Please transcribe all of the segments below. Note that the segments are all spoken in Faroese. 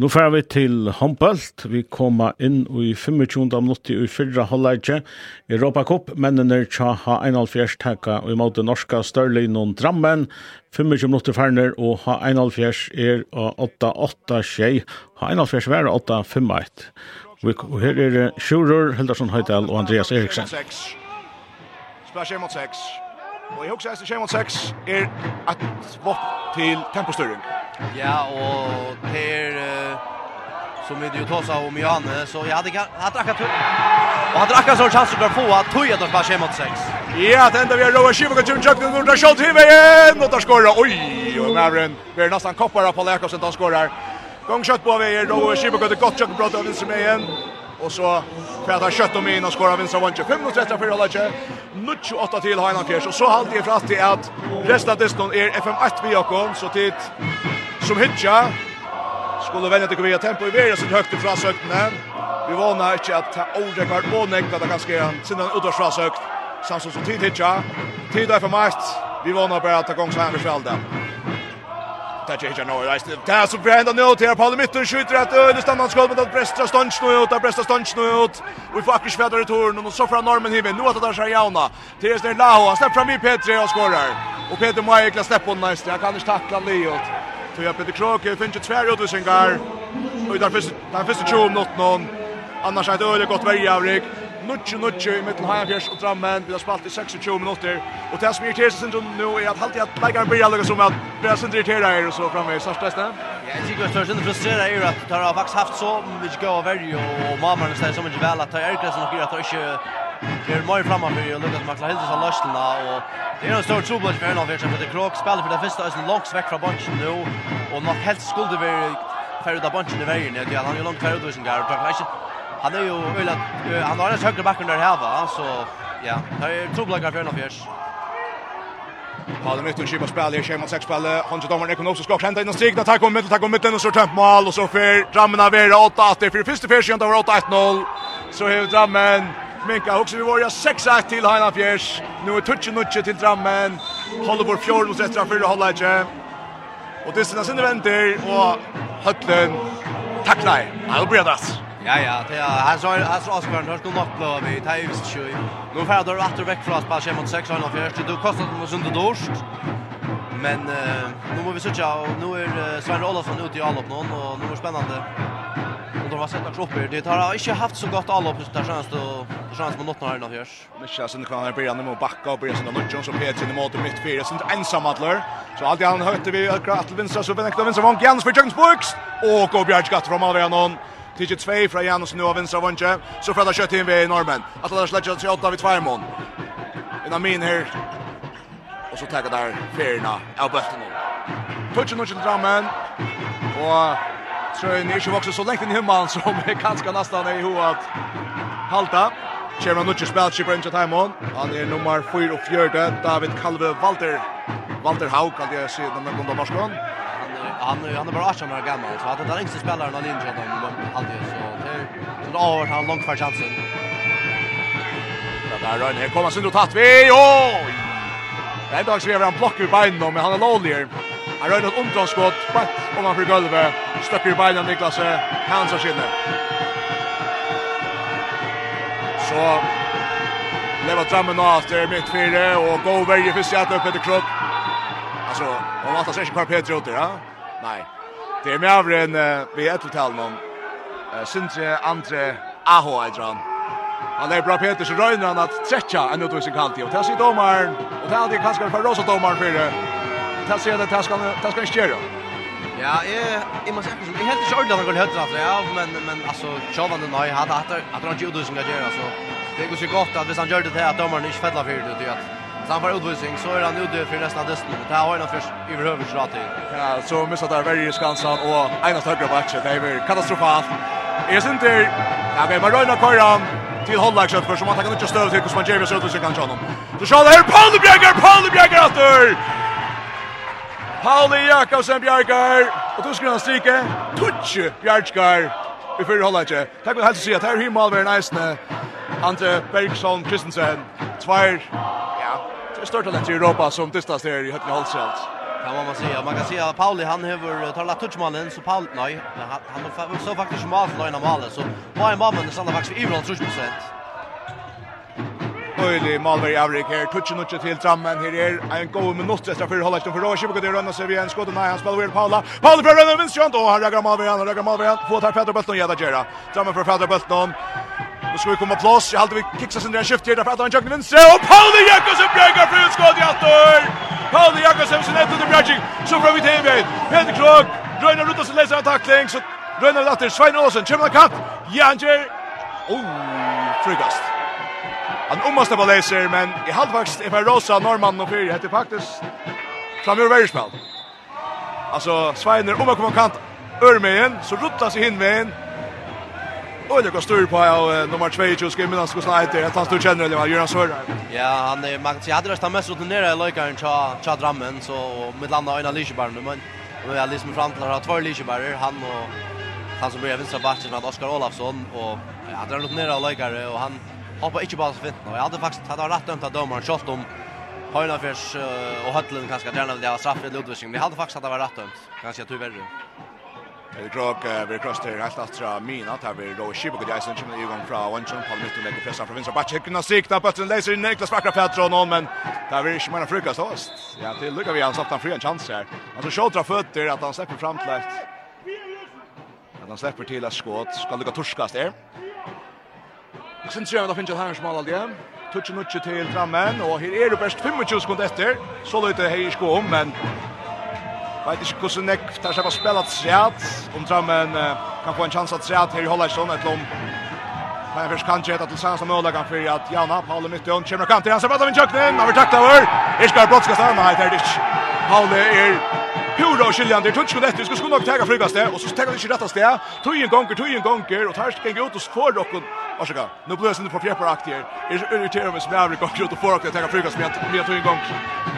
Nu fer vi til håndbølt. Vi kommer inn i 25. minutter i fyrra halvleitje. Europa Cup, mennene tja ha en halv fjers takka i måte norska Størlin og Drammen. 25 minutter ferner og ha 1,5 er 8-8 tjei. Ha 1,5 vær 8-5-1. Og her er Sjurur, Hildarsson Høydal og Andreas Eriksen. Spør mot 6. Og i hoksa etter mot 6 er et vått til tempostyring. Ja, och Per som vi jo tåsa om Johanne så jag hade han drack att och han drack så chans å få at att toja då skje mot sex. Ja, det enda vi har Roa Shiva och Jim Jackson och Rashad Hive igen och där skorar. Oj, och Mavren blir nästan koppar på Jakobsen då skorar. Gång kött på vi Roa Shiva och gott kött brott av vänster med igen. Och så för att ha kött om in och skorar vänster vänster 5 och 30 för Olaje. Nuch 8 till Heinan Fjärs och så halvt det fram till att resten av distan är FM 1 vi Jakob så tid som hitja. Skulle vänja till kvia tempo i vera sitt högt ifrån sökten. Vi vana inte att ta ordet kvart på nekta att ganska göra sinna en utvarsfra sökt. Samson som tid hitja. Tid är för makt. Vi vana bara att ta gång så här med skälden. Det är hitja nu. Det är så bra ända nu till Paul mitten skjuter att öle stannar skott mot att Brestra stånds nu ut. Att Brestra stånds nu ut. Och vi får akkurat svädra i tornen och så från normen himmel. Nu att det där sig jauna. Therese Laho. Han släpper fram i Petri och skorrar. Och Peter Maikla släpper på nästa. Han kan inte tackla Leot. Tog jag Peter Kroke, finns ju tvär utvisningar. Och där finns där finns det ju om något någon. Annars är det öle gott värja avrik. Nutje nutje i mitten Hajafjärs och Drammen. Vi har spalt i 26 minuter. Och det som irriterar sig nu är att alltid att läggaren blir alldeles som att börja sig irritera er och så framme i största hästen. Ja, jag tycker att det är inte frustrerar er att det har faktiskt haft så mycket gå av värje och mamman är så mycket väl att ta ärkresen och att det inte Är mer framme för och Lucas Makla helt så lösten och det är en stor trouble för Arnold Virgin det krok spelar för det första är långt väck från bunchen nu och nog helt skulle vara färd av bunchen i vägen det han är långt färd utvisning där och kanske han är ju öla han har en höger backen där här va så ja det är trouble för Arnold Virgin Paul Newton skipa spel i schemat sex spel han tar den ekonomiska ska hända in och stigna tack om mitt ta om mitt och så temp mål och så för drammen av era 8 att det för första försen där var 8-0 så hur drammen Minka också vi var ju 6 till Hanna Fjärs. Nu är touchen nutche till Drammen. Håller vår fjärde och sätter för hålla inte. Och det synas inte väntar och Höllen tacklar. I'll be that. Ja ja, det är han så han så Oscar har nog nått blå vi tar ju. Nu får då åter veck från spel mot 6 Hanna Fjärs. Du kostar dem oss under dorst. Men eh, nu måste vi söka och nu är Sven Olofsson ute i allopp någon och nu är det spännande och då var sett också uppe. Det har inte haft så gott alla på där det känns som något när det görs. Men chans inte kan börja med att backa och börja sen matcher så Peter i mål mitt fyra sunt ensam Adler. Så allt han hörte vi ökar att vänstra så vänner vänster vank Jens för Jens Jönsburgs och går Björk gatt från Alvera någon. Tidje 2 fra Janus nu av vinstra vantje, Så Fredda kött in vid Norman. Att Lars Ledger til åtta vid Tvärmon. En min her, og så taggar der Ferna av Bötten. Touchen och dramen. Och Trøyen er ikke vokset så lengt inn i himmelen som er ganske nesten i hovedet. Halta. Kjemmer Nutsche spelskipper inn til Taimon. Han er nummer 4 og 4, David Kalve Walter. Walter Haug, kan jeg si, den kom da norskån. Han han är bara 18 år gammal så att det är yngste spelaren av Linköping de alltid så det så då har han långt för chansen. Där Rönn, här kommer Sindro tatt vi. Oj! Det är dags vi har en block i benen, men han är lowlier. Han rör ett på Om han får golvet. Stöcker i benen Niklas. Hans har sinne. Så leva drammen nå efter mitt fyra Och gå värje för Seattle Peter Krok. Alltså, om att sig kvar Peter ut ja? Nej. Det er med over en vi ett tal någon. Sintre andre Aho Eidran. Han er bra Peter så røyner han att träcka en utvisning halvtid. Och å si domaren. Och där är det kanske för rosa domaren för det det ser det det ska det ska inte göra. Ja, jag jag måste säga jag helt skörd när jag hörde att ja, men men alltså Chavan den nej hade att att han gjorde som det gör alltså. Det går så gott att hvis han gjorde det att domaren inte fällde för det att Så han får utvisning, så är han ute för resten av dessen. Det här har han först överhuvudslag till. Ja, så missat där varje skansan och ena högra backen. Det är katastrofalt. Är inte där. Ja, men man rör koran till hållakset för som att han kan inte stöd till Kusman James utvisning kan honom. Så kör det här Paul Bjerger, Paul Bjerger åter. Pauli Jakobsen Bjarkar. Og to skulle han strike. touch Bjarkar. Vi fyrir holda ikke. Takk for helst si at her er Himal ved næsne. Andre Bergson Kristensen. Tvær. Ja, det er større talent i Europa som distast her i Høtne Holtsjalt. Kan man säga. Man kan säga att Pauli han har talat touchmannen så Paul nej han han så faktiskt mål för en så var en mamma, det stannar faktiskt i 30. Øylig Malberg Avrik her, tutsi nutsi til trammen, her er en god minutt etter fyrir holdet for Råkjip, og det rønner seg vi en skåd, nei, han spiller over Paula, Paula fra Rønner Vinstrand, og han rager Malberg, han rager Malberg, få tar Fedra Bøtton, Gjeda Gjera, trammen fra Fedra Bøtton, Nu ska vi komma plås. Jag hade vi kicksa sönder en skift här därför att han jökte vänster. Och Pauli Jakobsen bryggar för utskott i attor! Pauli Jakobsen sin ett under bryggar. Så får vi till vid. Peter Krog. Röjnar runt och så läser han tackling. Så Röjnar det attor. Svein Olsen. Kjemna katt. Janger. Oh, frugast. Han ommaste på laser, men i halvvakst är Rosa Norman og Fyri heter faktisk framgjør världsspel. Altså, Sveiner om man kommer kant örmejen så ruttas i in Og det går styr på av nummer 22 ska minnas ska snajta att han står känner eller vad gör han så. Ja, han er, man kan si, hadde röstat mest rutinere i lojkaren cha cha drammen så mitt landa øyne Liseberg men vi har liksom fram til å ha två Liseberg han og han som blir vänstra backen med Oskar Olafsson og ja, han er rutinere i lojkare og han hoppa inte bara så fint nu. Jag hade faktiskt hade rätt dömt att domaren skott om Hörnafärs och Hötlund kanske gärna vill ha straff i Ludvigsson. Vi hade faktiskt att det var rätt dömt. Kanske tyvärr. Det drog vi cross där helt efter mina att vi då skippa det är som kommer ju gång från Wanchon på mitten lägger pressa från vänstra backen kunna sikta på att laser in Niklas Backra Petro någon men där vi inte menar frukost oss. Ja, till lyckas vi han satt han fri en chans här. Alltså skjuter fötter att han släpper fram till att han släpper till ett skott. Ska lycka torskast där. Jeg synes ikke om det finnes et herrens mål aldri. Tutsi nutsi til Drammen, og her er det best 25 sekunder etter. Så løyte hei i sko om, men vet ikke hvordan nek tar seg på spillet sett, om Drammen kan få en chans at sett her i Hollandsson, etter om Men først kan ikke hette til Sansa Mølagan for at Jana, Paule Mytton, kommer kant til hans, er bare av en kjøkken, han vil takta over, Iskar Brottskast, men han heter ikke. Paule er pura og skiljande, tutsk og dette, vi skal sko nok tega frikast det, og så tega det ikke rettast det, tog en gonger, tog en gonger, og tar ikke ut og får dere Varsågod. Nu blir jag sån på prepparaktig här. Jag irriterar med som och brukar ut och få att ta frukost med med jag tog en gång.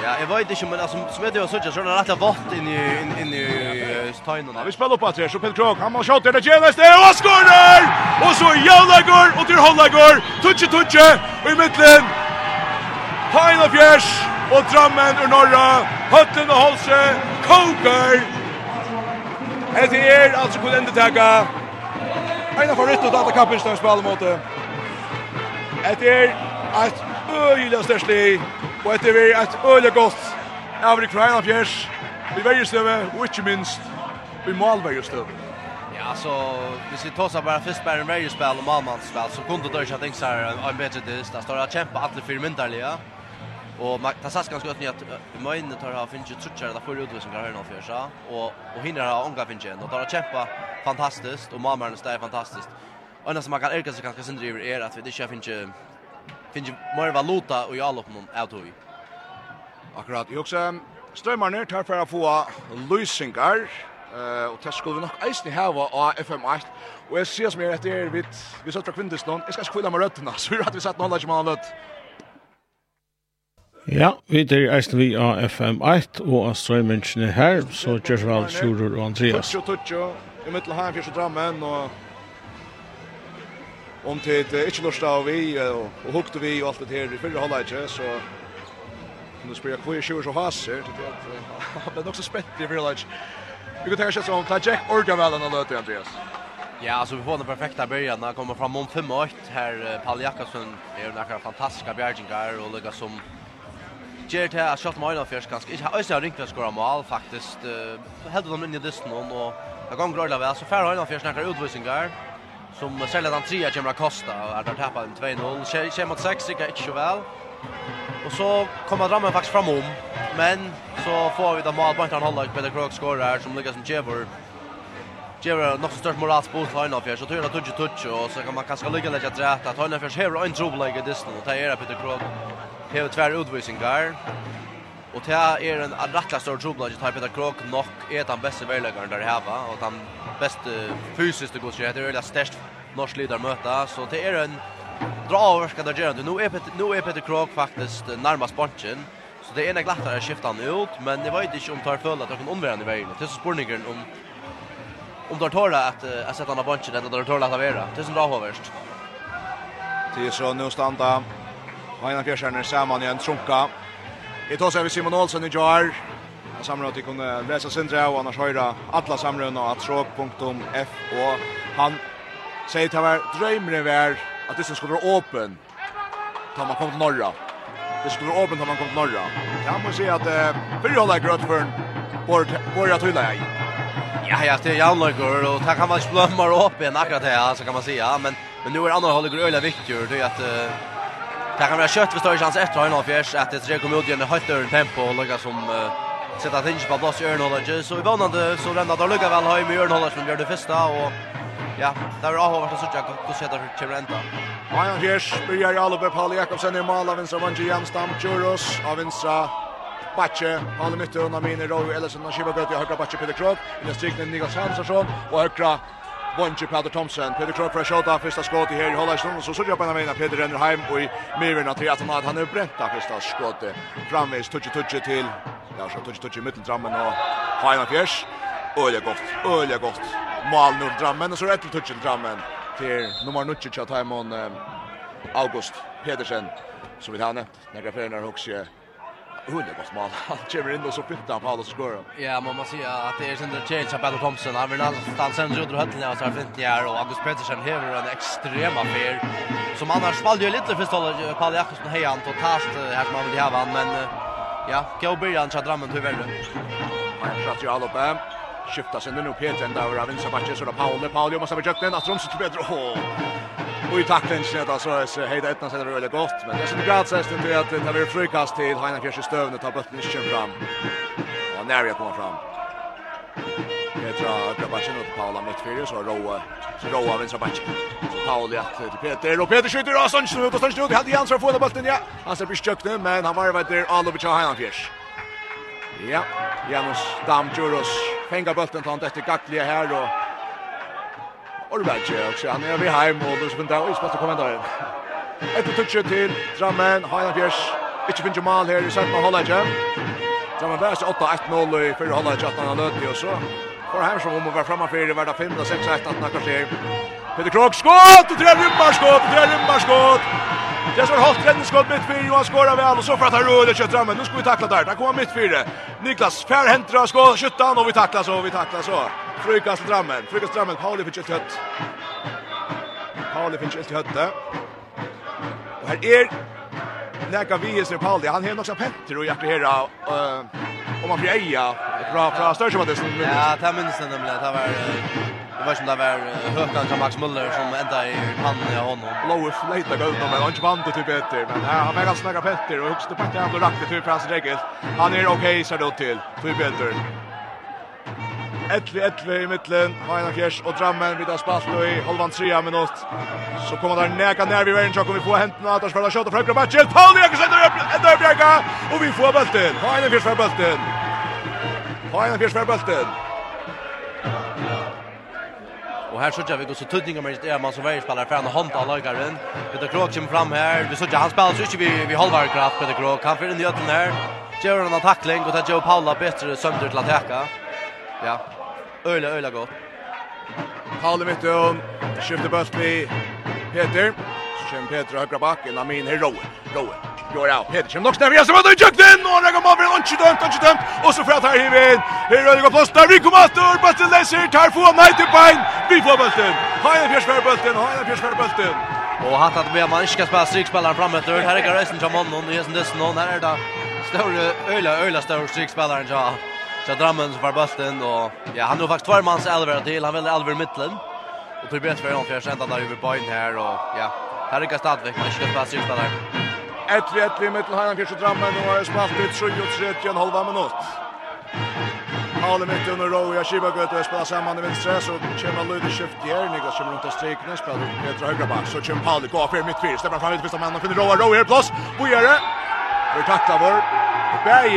Ja, jag vet inte men alltså som det jag så så där rätta vart in i in i stajnen. Vi spelar upp att så Peter Krog han har skott det genast det och skorar. Och så jävla går och till hålla går. Touch touch i mitten. Final fjärs och Drammen ur norra. Hötten och Holse. Koker. Det är alltså kunde inte ta Einar for rytt og data kampen som spiller mot det. Etter et øyelig størstlig, og etter vi et øyelig godt avrik de kreina fjers, vi vergestøve, og ikke minst, vi malvergestøve. Ja, så hvis vi tar seg bare først bare en vergerspill og malmannsspill, så kunne det ikke att det är en bedre dist. Där står det att kämpa alla fyra myndarliga. Ja. Och man tar sig ganska öppet att Möjne tar har finns ju trutchar där för utvisningar här någon så och och hinner ha ånga finns ju och tar kämpa fantastiskt och Malmö är fantastiskt. Och annars man kan öka sig ganska synd driver är att vi det kör finns ju finns mer valuta och i lopp på någon out hur. Akkurat. Jag också strömmar ner tar för att få lösingar eh och det skulle vi nog eisen hava av FM8 och jag ser som är att det är vid vi sätter kvindes någon jag ska skilja med rötterna så vi har att vi satt någon där som har Ja, vi er eisen vi av FM1 og av strøymensjene her, så Gjersvald, Sjurur og Andreas. Tutsjo, tutsjo, i mittel her, fyrst og drammen, og om til uh, ikke lorsta av vi, og, og hukte vi og alt det her, i fyrre halda så kan du spyrja hvor Sjurur så haser, til det at det er nok så spett i fyrre halda. Vi kan tenke seg som, ta Jack Orgavellen og løte, Andreas. Ja, alltså vi får den perfekta början när kommer fram om 5 och 8 här Paul Jakobsson är en akkurat fantastiska bjärgingar och lägger som ger det att shot mål först kanske. Jag har också ringt för skora mål faktiskt. Helt de in i det och jag går glad väl så färra innan först när utvisningar som säljer den trea kommer att kosta och att tappa tappar den 2-0. Kjem mot 6 gick inte så väl. Och så kommer Drammen faktiskt fram om. Men så får vi det mål på en halvlek Peter Krok skorar som lyckas som Jever. Jever har något störst moralspål till Hörna Fjärs. Så tror jag touch touch och så kan man kanske lycka lite till rätt att han Fjärs har en trouble like this och ta era Peter Krok hever tvær utvisingar, og det er en rettelig stor trobladje til Peter Krok nok er den beste verlegaren der heva, og den beste fysiske godskje, det er veldig størst norsk lider møta, så det er en dra overraskende gerende. Nå er Peter, nå er Peter Krok faktisk nærmast bantjen, så det er en glattere skiftet han ut, men jeg vet ikke om tar føle at det kan omværende i vägen Det er spørningen om om det tar tåret at jeg setter han av bantjen, eller det er tåret at det er vera. Det er som dra overst. Det så nå standa Og en av samman saman en trunka. Jeg tar sig Simon Olsson i Jar. Jeg samler at de kunne lese och og annars alla atla samleren og atråk.f og han sier til hver drøymere är att det skulle vara åpen da man kom till Norra. Det skulle vara åpen da man kom till Norra. Jag måste si att uh, fyrhållet er grøt for en borger tydelig jeg. Ja, ja, det är jävlar och det kan man ikke blømmer åpen akkurat det, så kan man säga. men, men nu är andra håller grøyla viktig, det är att... uh, Det kan vara kött för större chans efter Arne fjärs att det tre kommer ut i en högt tempo och lugga som uh, sätta tinge på plats i Örnhållage. Så i vanande så rända då lugga väl har i med som gör det första och ja, där har varit så jag kunde sätta för Chimrenta. Arne Alfjärs börjar alla på Paul Jakobsen i mål av vänstra Vanji Jamstam Churos av vänstra Batche, halv mitt under eller så när Shiva går i högra Batche Peter Krog. I den strikna Niklas Hansson och högra Bonje Peter Thompson. Peter Krog fra skjøta første skåte her i Hollandstunden, og så sørger på den Peter renner heim, og i Myrvina til at han har han er brent av første skåte. Framvis, tutsi-tutsi til, ja, så tutsi-tutsi i midteldrammen og Heina Fjers. Øyla godt, øyla godt. Mal nu drammen, og så rett til tutsi drammen til nummer 9 tja Taimon August Pedersen, som vil hane. Nekra fyrir nær hoksje Hundra gott mål. Han kommer in och så pyntar alla skor. Ja, man måste säga att det är sin där change på Thompson. Han vill alltså sen ut och höllen och så här fint här och August Petersen häver en extrem affär som annars valde ju lite för stål Paul Jakobsson hej han totalt här som man vill ha han men ja, Gabriel han hur drammen tyvärr. Man skjuter ju all uppe skifta sig nu Peter ända över vinstra matchen så då Paul. Pauli måste ha köpt den att Romsut bättre och Och i tacklen så att så så hejda ettan så det är gott men det som grad så är det att det blir frikast till Heina Fjärs stövne ta bollen i kön fram. Och när jag kommer fram. Petra öppnar matchen åt Paula mittfältet så Roa så Roa vinstra matchen. Så Pauli att till Peter och Peter skjuter och sånt ut och sånt ut hade Jans för få bollen ja. Han ser blir stökne men han var vet där till Heina Fjärs. Ja, Janus Damjuros fänga bulten tant efter gackliga här och Orberg också. Han är vid hem och då spelar han komma där. Ett touch till Drammen, Heinrich Bjärs. Inte finns Jamal här i sätt med jam. Drammen värst 8-1-0 i fyra Hollager att han har och så. Får hem som om att vara framme för det värda 5-6-1 att han kanske. Peter Krog skott och tre rymmarskott, tre rymmarskott. Det står hållt tredje skott mitt fyra Johan skorar väl och så för att han rullar kött rammen. Nu ska vi tackla där. Där kommer mitt fyra. Niklas Fär händer och skott skjuter och vi tacklar så vi tacklar så. Frukas till Frykas Frukas till rammen. Pauli fick ett hött. Pauli fick ett hött. Och här är Näka Vies nu Pauli. Han har också Petter och Jakob här. Eh om man blir eja. Bra bra större som att det Ja, ta minst den nämligen. Det var Det var som det var Hökan till Max Müller som ända i pannen av honom. Blåer flöjta gå utom, men han inte vant det typ Petter. Men här, har Megan snäga Petter och högsta packen han rakt det typ hans regel. Han är okej, ser det till. Typ Petter. Ettli, ettli i mittlen, Heina Fjers og Drammen vid spalt i halvan trea minutt. Så kommer der neka nær vi veien, så kommer vi få henten av Atars Fjallar Kjøtt og Frøkla Batchel. Paul Jekkes enda opp Jekka, og vi får bølten. Heina Fjers for bølten. Heina Fjers for bølten. Och här såg jag vi går så tuddning med det man som varje spelare för han hand alla lagaren. Peter Krok kommer fram här. Vi såg han spelar så inte vi vi halvar kraft Peter Krok. Han för den nöten här. Gör en tackling och tar Joe Paula bättre sönder till att täcka. Ja. Öla öla gott. Paula mitt och skiftar bollen till Peter kommer Peter högra backen, Amin här Rowe. Rowe. Går av. Peter kommer nog snävare som har djukt in och han kommer över och inte dömt, inte dömt. Och så fratar här in. Här rör det på där vi kommer att dör bollen läser tar få nej till bein, Vi får bollen. Har en fjärsfär bollen, har en fjärsfär bollen. Och hatt att vi man ska spela strikspelaren framåt. Här är Garrison som man någon, det är nästan någon här är det. Stor öla öla stor strikspelaren ja. Så Drammen som får bollen och ja, han har faktiskt två mans elver till. Han vill elver i mitten. Och Tobias Ferron fjärsen där över bollen här och ja, Här rycker Stadvik, men kör pass ut där. Ett vi rätt vid mitten har Fjärs och drammen och har spalt ut 7 och 3 en halva minut. Alle mitt under Rowe, och kivar gött och spelar samman i vinstra så kommer Ludi skift här, Niklas kommer runt och strikna, spelar Petra högra back så kommer Pauli gå för mitt fyr. släpper fram ut första mannen, finner Rowe, Rowe här plats, vad gör det? Vi tacklar vår, Berg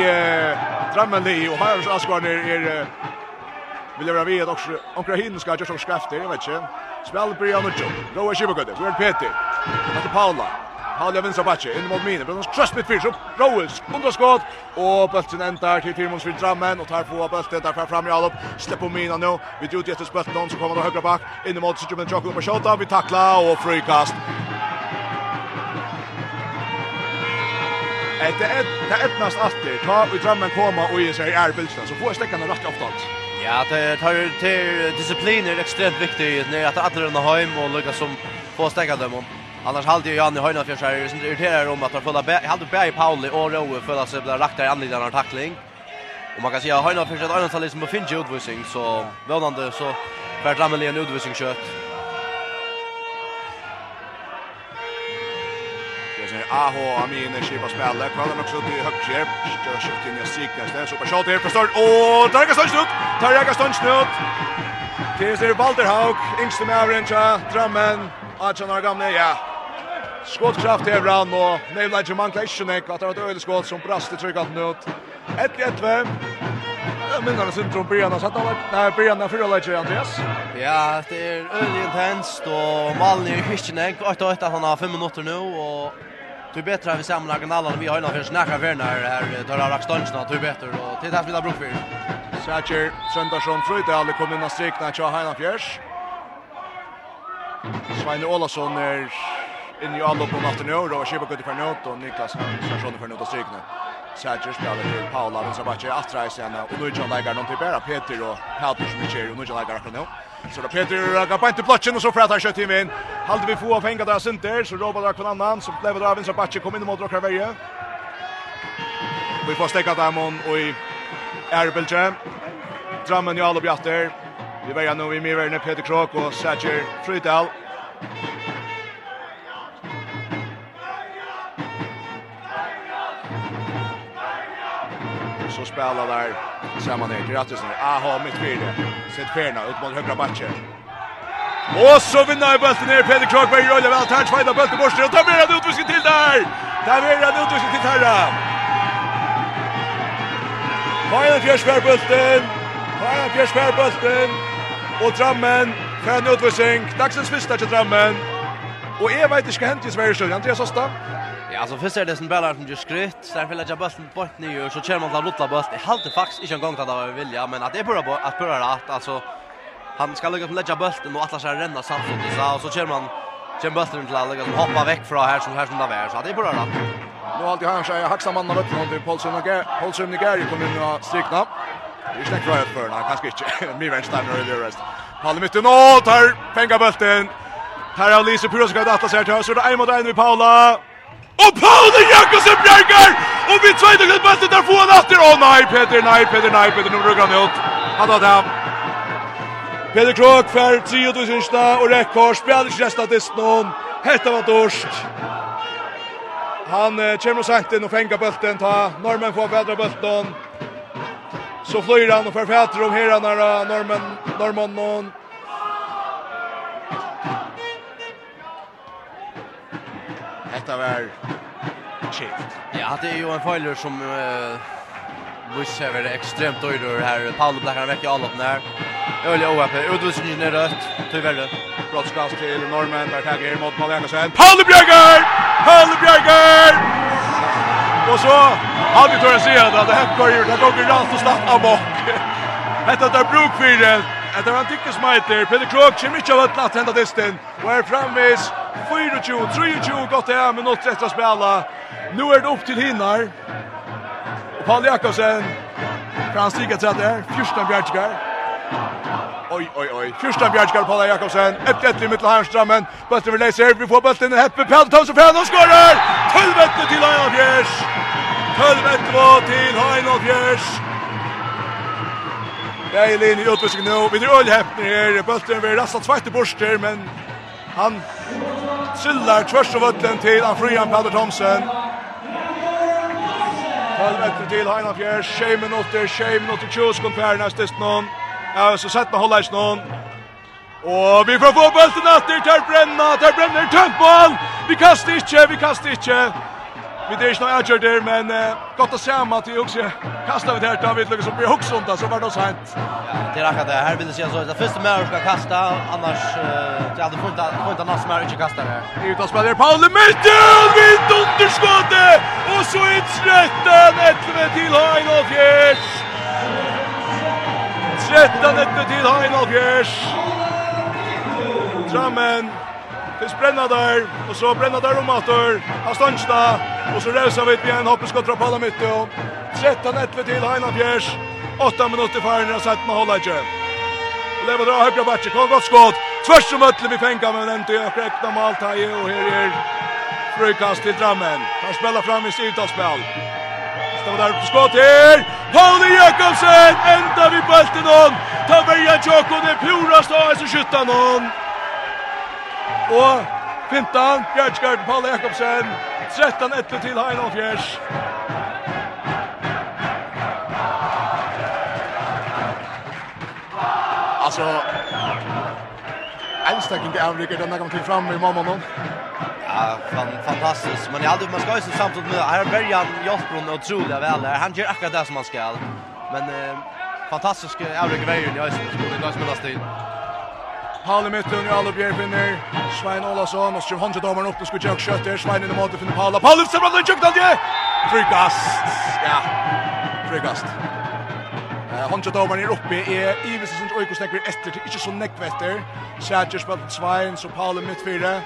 drammen det och här Asgarn är är vill göra vet också, Onkrahinn ska göra som skafter, jag vet inte. Spel Brian och Joe, Rowe kivar gött, Weird Peter, Matti Paula. Paula vinstra backe, inn mot mine, Brunos Crosby fyrs upp. Rowels, undra skott, og bøltsen endar til Tirmons vid Drammen, og tar få av bøltet, der fram fram allop. slepp på mina nu, vi djut etter spøtt noen, så kommer det høyre bak, inn mot Sitjum med tjokken på og vi takla, og frikast. Det er etnast alltid, ta vi Drammen koma og i sig er bøltsen, så får jeg stekkan rakt opptatt. Ja, det tar till discipliner extremt viktigt när att alla har hem och lyckas som få stäcka dem. Annars hade ju Janne Höjna för sig så irriterar om att han fulla hade i Pauli och Rowe för att så blir rakt i anledningen av tackling. Och man kan säga Höjna för sig att Arnold liksom finns ju utvisning så vånande så vart Rameli en utvisning kött. Det är Aho Amine skipa spelet. Kvallar också till högskärp. Stör skift in i siknäs. Det är supershot här på start. Och där kan stönt ut. Där kan stönt Haug. Yngste med Avrencha. Drammen. 18 år gamle, ja. Skottkraft här brann och Nevla Juman Kleshnek att det var ett öjligt skott som brast i tryckat nöt. 1-1-5. Jag minnar det sin tron Brianna så att han var nej Brianna för Olaje Andreas. Ja, det är öjligt intenst och Malmö är Kleshnek och att han har 5 minuter nu och Du bättre att vi samlar Gnalan vi har innan för snacka för när här tar Rax Stonsen att du bättre och till det här spelar bruk för. Säker Söndagsson Fröjde aldrig kom in och strikna Tja Heinafjärs. Svein Olasson är in i alla på natten nu då Shiba kunde för nåt och Niklas Svensson för nåt och strykna. Sätter spelar till Paula och så Sabache att dra sig och nu John Lager någon till Bera Peter och Peter som kör och nu John Lager nu. Så då Peter går på inte platsen och så frätar skjuter in in. Hade vi få av fänga där center så då bara kvar annan så blev det av en Sabache kom in mot Rocker Verje. Vi får stäcka där mon och i Erbelje. Drammen i alla bjatter. Vi börjar nu i Miverna Peter Krok och Satcher Frydal. spelar där samman ner. nu. Aha, mitt fyra. Sitt fyrna ut mot högra matchen. Och så vinner jag bulten ner. Peder Krogberg rullar väl. Tarts fejda bulten bort. Och tar mer utvisning till där. Där Tar mer utvisning till Tarra. Fajan Fjörsberg bulten. Fajan Fjörsberg bulten. Och Drammen. Färn utvisning. Dagsens första till Drammen. Och jag vet inte ska som i Sverige. Andreas Osta. Ja, alltså först är det som ballar som gör skrytt. Sen vill jag bara bulten bort ner och så kör man till Lutla bult. Det hade faktiskt inte en gång att det var vilja, men att det är bara på att börja rätt. Alltså han ska lägga på lägga bulten och alla ska renna samtidigt så och så kör man kör bulten till alla som hoppa väck från här som här som där är. Så det är bara rätt. Nu har alltid han jag haxa man av bulten till Paulsson och Paulsson och Gary kommer in och strykna. Det är snäckt rätt för han kanske inte. Mer vänster när det rest. Palle mitten och tar pengabulten. Här har Lise Puros gått att ta sig till. Så det är mot en med Paula. Og Pauli Jakobsen bjerger! Og vi tveit og gleder beste der han atter. Å nei, Peter, nei, Peter, nei, Peter, nå bruker han ut. Han tar det. Peter Krok fer 3 og 2 synsna, og rekord, bjerger ikke resten av distan. Hette var dorsk. Han eh, kommer og sent inn og fenger bølten, ta normen får bedre bulten. Så flyr han og forfæter om her, han er normen, normen, normen, Hetta var chift. Ja, det är ju en filer som uh, Bush är det extremt dyr här. Paolo blackar väck i alla där. Öliga oappe. utvisningen är rött. Tyvärr. Brottskast till Norman. Där taggar er mot Paul Andersen. Paul Björger! Paul Björger! Och så har vi tåren se att det här går ju. Det går rakt och slatt av bak. Detta där brukfyren. Det var en tyckesmajter. Peter Krok kommer inte av ett natt hända distin. Och är framvis 24, 23 gott det här med något rätt att spela. Nu är det upp till hinnar. Och Paul Jakobsen. Frans stiga till där. Första bjärtskar. Oj, oj, oj. Första bjärtskar Paul Jakobsen. Ett ett i mittel Harnströmmen. Bulten vill läsa. Vi får bulten. Heppe Pell tar sig och skorar. 12 meter till Heinolf Bjärs. 12 meter till Heinolf Bjärs. Deilig i utvisning nu. Vi drar ölhämtning här. Bulten vill rasta tvärt i borster, men han Sillar tvärs av ötlen till han frian Thomsen. Halv meter till Heina Fjär, 6 minuter, 6 minuter, 20 sekunder per nästan någon. Ja, så sett med hålla i snån. Och vi får få bulten efter, där bränna, där bränner Tönkboll! Vi kastar inte, vi kastar inte! Vi det är snarare kört där men uh, gott att se att vi också kastar vi där David Lucas upp i huxonda så var det så Ja, Det är akkurat det här vill det se så det första mer ska kasta annars det hade fått fått annars annan inte kasta där. Det utan spelar Paul Mitchell vid underskottet och så ett rätten 11 till Hein och Fjärs. 13 till Hein och Fjärs. Drammen Fyrst sprenner der, og så brenner der om atter, han stansta, og så revsa vi igjen, hoppet skott fra palla mitt, och 13-11 til Heina Fjers, 8 minutter færre enn sett med holdet ikke. Leva dra høyre bakke, kom godt skott, tvers som øtler vi fenga, men den til krekna maltaje, og her er frukast til Drammen. Han spiller fram i sivtalsspill. där der på skott her, Pauli Jakobsen, enda vi bølten hon, ta verja tjokkon, det purast av hans og skyttan. Og 15, Bjergskart, Palle Jakobsen. 13 etter til Heino Fjers. Alltså Einstein inte avrycker den där kommer till fram i mamma någon. Ja, fan fantastiskt. Men jag hade man ska ju samtidigt med här Bergan Jospron och Trulja väl. Han gör akkurat det som man ska. Men eh, fantastisk avrycker vägen i Ösmo. Det går ju stil. Paul i mitten, Jalup Jerpinner, Svein Olasson, og skriver håndkjøtt dommeren opp, og skulle tjøk kjøtter, Svein inn i måte finner Paula, Paul i mitten, tjøk dalje! Tryggast, ja, tryggast. Eh, håndkjøtt dommeren er oppe, er Ivesens øykosnekker etter, ikke så nekk etter, Sætjer spalt Svein, så Paul i midtfire,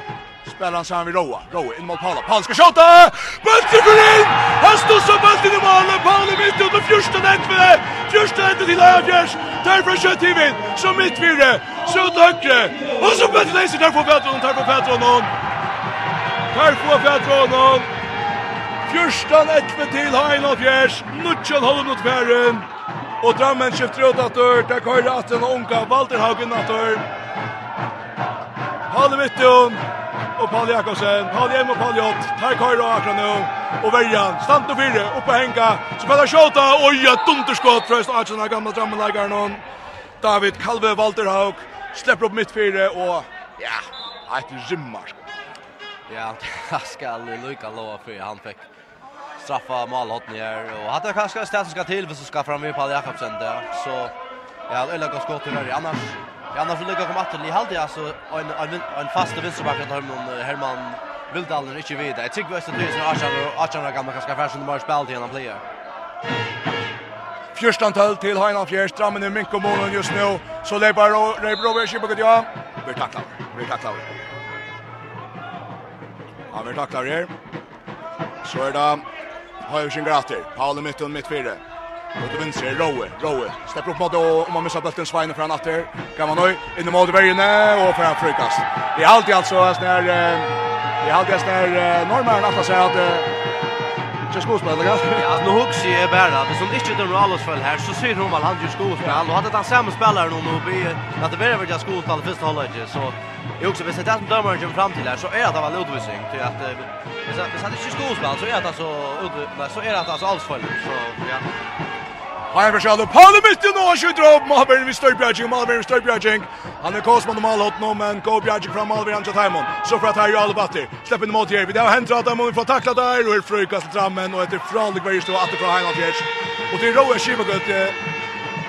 Spelar han han vid Roa. Roa in mot Paula. Paula ska skjuta! Bulten går in! Han stussar bulten i målet. Paula mitt under första nätet. Första nätet till Ögers. Därför kött hivin. Så mitt vidare. Så åt högre. Och så bulten läser. Där på Petron. Tar på Petron Tar på Petron hon. Första nätet till Heinolfjärs. Nutchen håller mot färren. Och Drammen skiftar ut att dörr. Där kör ratten och onka. Walter Hagen att dörr. Paula mitt under och Paul Jakobsen. Paul Hjelm och Paul Jott. Tar Kajra akra nu. Och Verjan. Stant och fyra. Upp och hänga. Så spelar Kjota. Oj, ett dunderskott. Fröst Archena gamla drammelägaren. David Kalve Walter Haug. Släpper upp mitt fyra. Och ja, ett rymmar. Ja, jag ska lycka lova för han fick straffa målhotten här. Och hade kanske ställt som ska till. För så ska fram med Paul Jakobsen där. Så ja, eller gott skott i Annars Ja, annars ligger kom att i halde alltså en en en fast vänsterback att Herman Herman Vildalen inte vidare. Jag tycker att det är så Archan och Archan har gamla kanske fashion mer spel till en player. Fjärstan tal till Heinan Fjärs drammen i Minko Molen just nu. Så det bara Rover bra vi ska. Vi tacklar. Vi tacklar. Ja, vi tacklar här. Så är det Høyvsjön Grater, Paul Paolo Mytton mitt fyrre. Och det vinner Rowe, Rowe. Steppar upp mot och om man missar bulten Sveine från åter. Kan man nu in i mål i vägen och för en frikast. Det är alltid alltså en sån här det är alltid en sån här normal att säga att just går spela gas. Ja, nu hooks ju bara. Det som inte den Rolls för här så ser hon väl han ju skospel och hade han samma spelare nu nu bli att det blir väl jag skospel första halvlek så Jag också visst att som dömer ju fram till här så är det väl utvisning till att hvis han ikke skospel så är det alltså så är det alltså alls för så ja Har för Shalom Paul mitt i norr skjuter upp Malberg vi står Björking Malberg står Björking. Han är kosmon och mål åt nu men go Björking från Malberg han tar imon. Så för att här är alla batter. Släpp in mot här. Vi har hänt att han får tackla där och är frukast fram men och ett frånligt varje står att från Heinald Fjärs. Och det är Roe Schimmelgut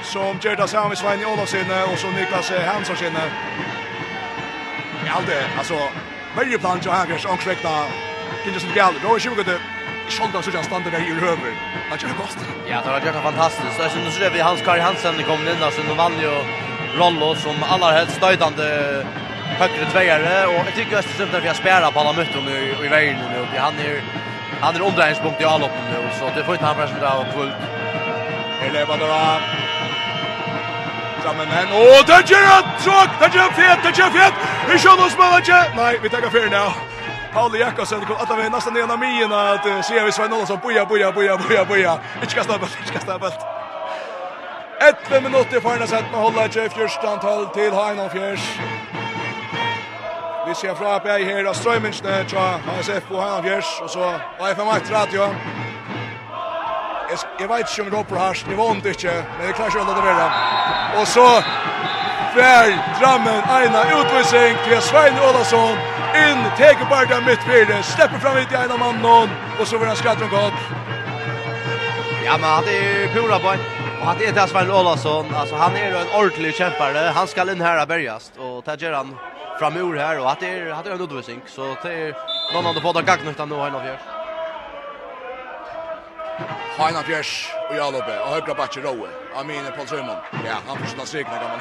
som Gerda Samuel Svein Olofsen och så Niklas Hansson sinne. Ja det alltså varje plan jag har kanske ankräkta. Kan just inte gå. Roe sjöndag så jag stannar där i över. Han jag kost. Ja, det har gjort fantastiskt. Så syns det vi Hans Karl Hansen kom in där så nu vann ju Rollo som allra helst stödande högre tvåare och jag tycker Östersund där vi har spela på alla möten nu i vägen nu. Han är han är omdrejningspunkt i alloppen nu så det får inte han pressa där och fullt. Eleva då. Sammen men och det gör ett Tråk! Det gör han fet! Det gör han fet! Vi kör oss med det! Nej, vi tar fyr nu. Paul Jakobsen kom att vara nästan ena mien att se vi Sven Olsson boja boja boja boja boja. Inte kasta bort, inte kasta bort. 11 minutter i farna sett med hålla i fjørstantall till Heinon Fjärs. Vi ser fra på her av strøymingsene fra HSF och Heinon Fjärs och så AFM 1 Radio. Jag vet inte om det roper harst, jeg vant inte, men jeg klarer ikke det lade Och så fer Drammen Aina, utvisning till Svein Olsson in, teker mitt mittfyrer, släpper fram hit i ena mannen och så får han skrattar om gott. Ja, men han är pura boy. Och han är Svein Olason, alltså han är en ordentlig kämpare. Han ska in här bergast och det gör han fram ur här och han är han är en utvisning, så det är någon av de båda gagnarna nu har något Heina Fjers og Jalope og Høgra Batje Rowe. Amine Paul Søyman. Ja, han forstår sikna kan man.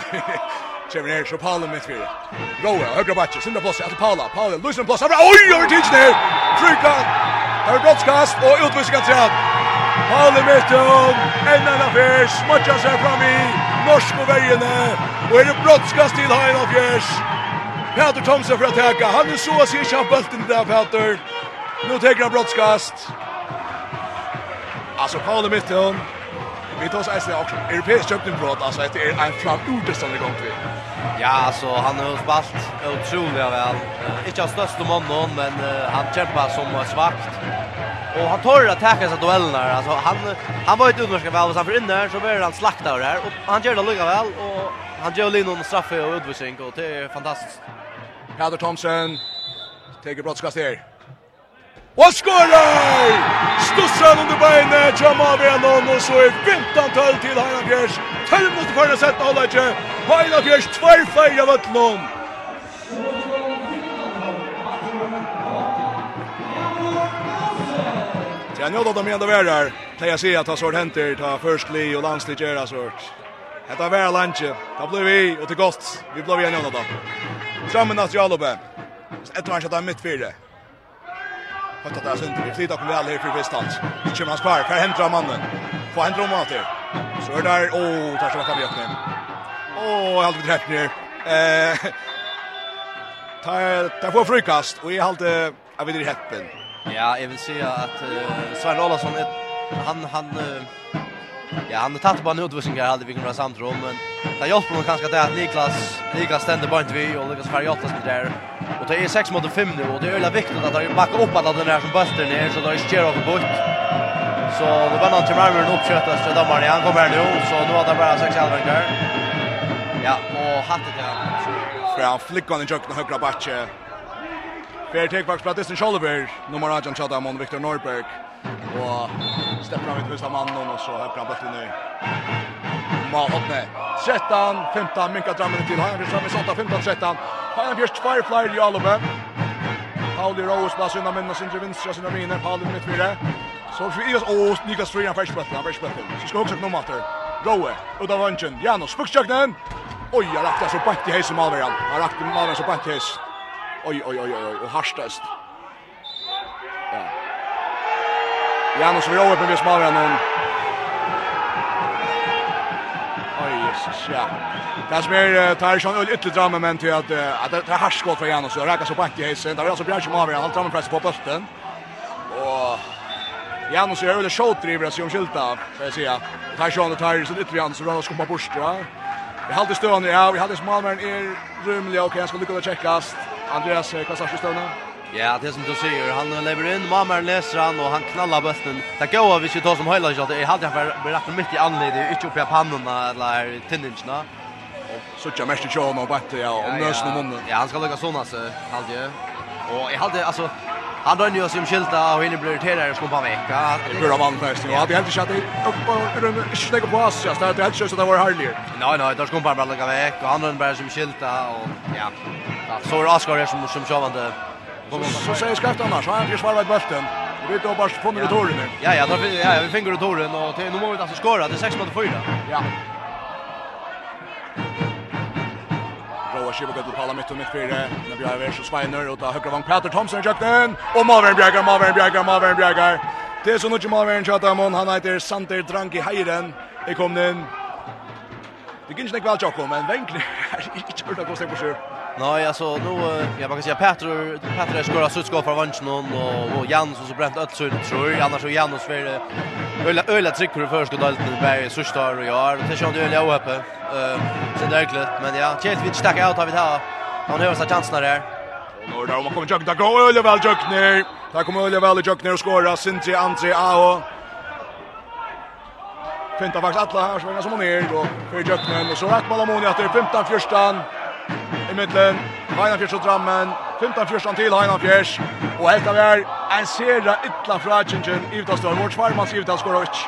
Kjemmer ner, så Paula mitt fyrir. Roa, högra bakke, sinne plåse, etter Paula, Paula, Lusen plåse, oi, over tidsen her! Tryka, det er brottskast, og utvisninga til han. Paula mitt om, enn enn affær, smutja seg fram i, norsk på vergene, og er det brottskast til Hein Affjers. Peter Thomsen for å teka, han er så å si kjappbølten der, Peter. Nu teker han brottskast. Alltså Paula mitt om, vi tar oss eisen också. Europeisk köpningsbrott, alltså det är en fram ordestående gång till. Ja, alltså han har spalt otroligt väl. Inte av största mannen, men uh, han kämpar som svagt. Och han tar att täcka sig duellerna. Alltså han han var ett underskap väl, så för inne så blir han slaktad där och han gör det lugga väl och han gör linon straffe och utvisning och det är fantastiskt. Peder Thomsen, Teger brottskast här. Och skorar! Stussar under beinet, Jamal Venon och så är 15-12 till Heina Fjärs. 12 mot förra sätt alla inte. Heina Fjärs tvär av Ötlund. Jag njöd av dem ändå värre. Pleja se att ha sort händer, ta förskli och landslig gärna sort. Hetta vær lunch. Ta blir vi og til gost. Vi blir við annan dag. Saman at Jalobe. Etter han skjøtta mitt fyrre. Hötta där sönder. Vi flyttar på väl här för distans. Nu kommer han spark. Här hämta mannen. Får han drömma till. Så är där. Åh, oh, tar sig fram i öppningen. Åh, oh, halvt träff ner. Eh. Tar tar får frukast och i halvt jag vet inte häppen. Ja, jag vill säga att uh, Sven Olausson han han uh, Ja, han har tagit på en utvisning här hade vi kunnat samt rum men det hjälper nog kanske det att Niklas Niklas ständer bara inte vi och Niklas åtta som där. Och det är 6 mot 5 nu och det är öla viktigt att han backar upp alla den här som böster ner så det är Sker av bort. Så det var någon till Marmer och uppköttas till Dammar. Han kommer här nu så nu har det bara 6 halvor. Ja, och hattet ja. För han flickar i jökna högra batche. Fair take back sprattis en nummer 18 shot av Victor Norberg. Och släpper han ut första mannen och så höger han bollen nu. Ma hoppe. 13 15 minka drammen till Hagen fram i 8 15 13. Hagen Björk Firefly i Alove. Pauli Rose plats undan minna, sin vinstra sina miner Pauli mitt fyra. Så vi är oss Niklas Strand fresh han fresh pass. Så ska också komma Roe, ut av Vanchen, Janos, Fuxjaknen. Oj, jag raktar så bant i hejsen Malveran. Jag raktar Malveran så bant i hejs. Oj, oj, oj, oj, och harstast. Janus vi på med smalare någon. Oj, Jesus, ja. Det som är Tarsson och ytterligare drama men till att att det är harskott för Janus och räkar så på i hästen. det är alltså Björn som avgör. Han tar press på bulten. Och Janus är väl shot driver sig om skylta, får jag säga. Tarsson och Tarsson ytterligare så rör skumpa bort, va? Vi hade stöna, ja, vi hade smalare är rymliga och jag ska lyckas checkas. Andreas, vad sa stöna? Ja, det som du säger, han lever in, mamma läser han och han knallar bulten. Det går vi ska ta som hela shot. Jag hade jag rätt mitt i anledning, inte uppe på pannorna eller tinningarna. Så jag mest jag och bättre ja, om nös med munnen. Ja, han ska lägga såna så hade jag. Och jag hade alltså han drar ju som skylta och hinner blir irriterad och ska på vecka. Det blir man först? Ja, vi hade chatta upp och runt snägga på oss. Jag stod helt så det var härligt. Nej, nej, då ska bara lägga veck och han drar bara som skylta och ja. Så är Oskar som som sjövande Så säger Skaftan annars, han svarvat bulten. Vi vet då bara funnit returen. Ja, ja, där ja, vi fingrar returen och till nu måste vi alltså skora. Det är 6 mot 4. Ja. Roa Shiva gott till Palla mitt och mitt fyra. När vi har så Sveiner och tar högra vang Peter Thomson i kökten. Och Malvern Bjärgar, Malvern Bjärgar, Malvern Bjärgar. Det är så mycket Mavern Chatamon. Han heter Sander Dranki Heiren. Det kom den. Det gick inte väl Jakob, men vänk. Inte hört att gå steg på sjö. Nej, alltså nu jag bara säga Petro Petro skorar så skapar vanschen och och Jans och så bränt Ötsund tror jag annars så Janus för öla öla tryck för första delen i Berg så står och jag det känns ju öliga uppe. Eh så det är klart men ja, Chelsea vill stacka ut av det här. Han har så chansen där. Och då man kommer jukta gå öliga väl jukner. Där kommer öliga väl jukner och skora Sintri Andre Ao. Fintar faktiskt alla här så många som är ner och för juknen och så rätt ballamoni att det är 15-14 mittlen, Heinafjers og Drammen, 15-14 til Heinafjers, og helt av er en sera ytla fra Tjinchen, Ivdalstør, vårt svarmans Ivdal skårer ut.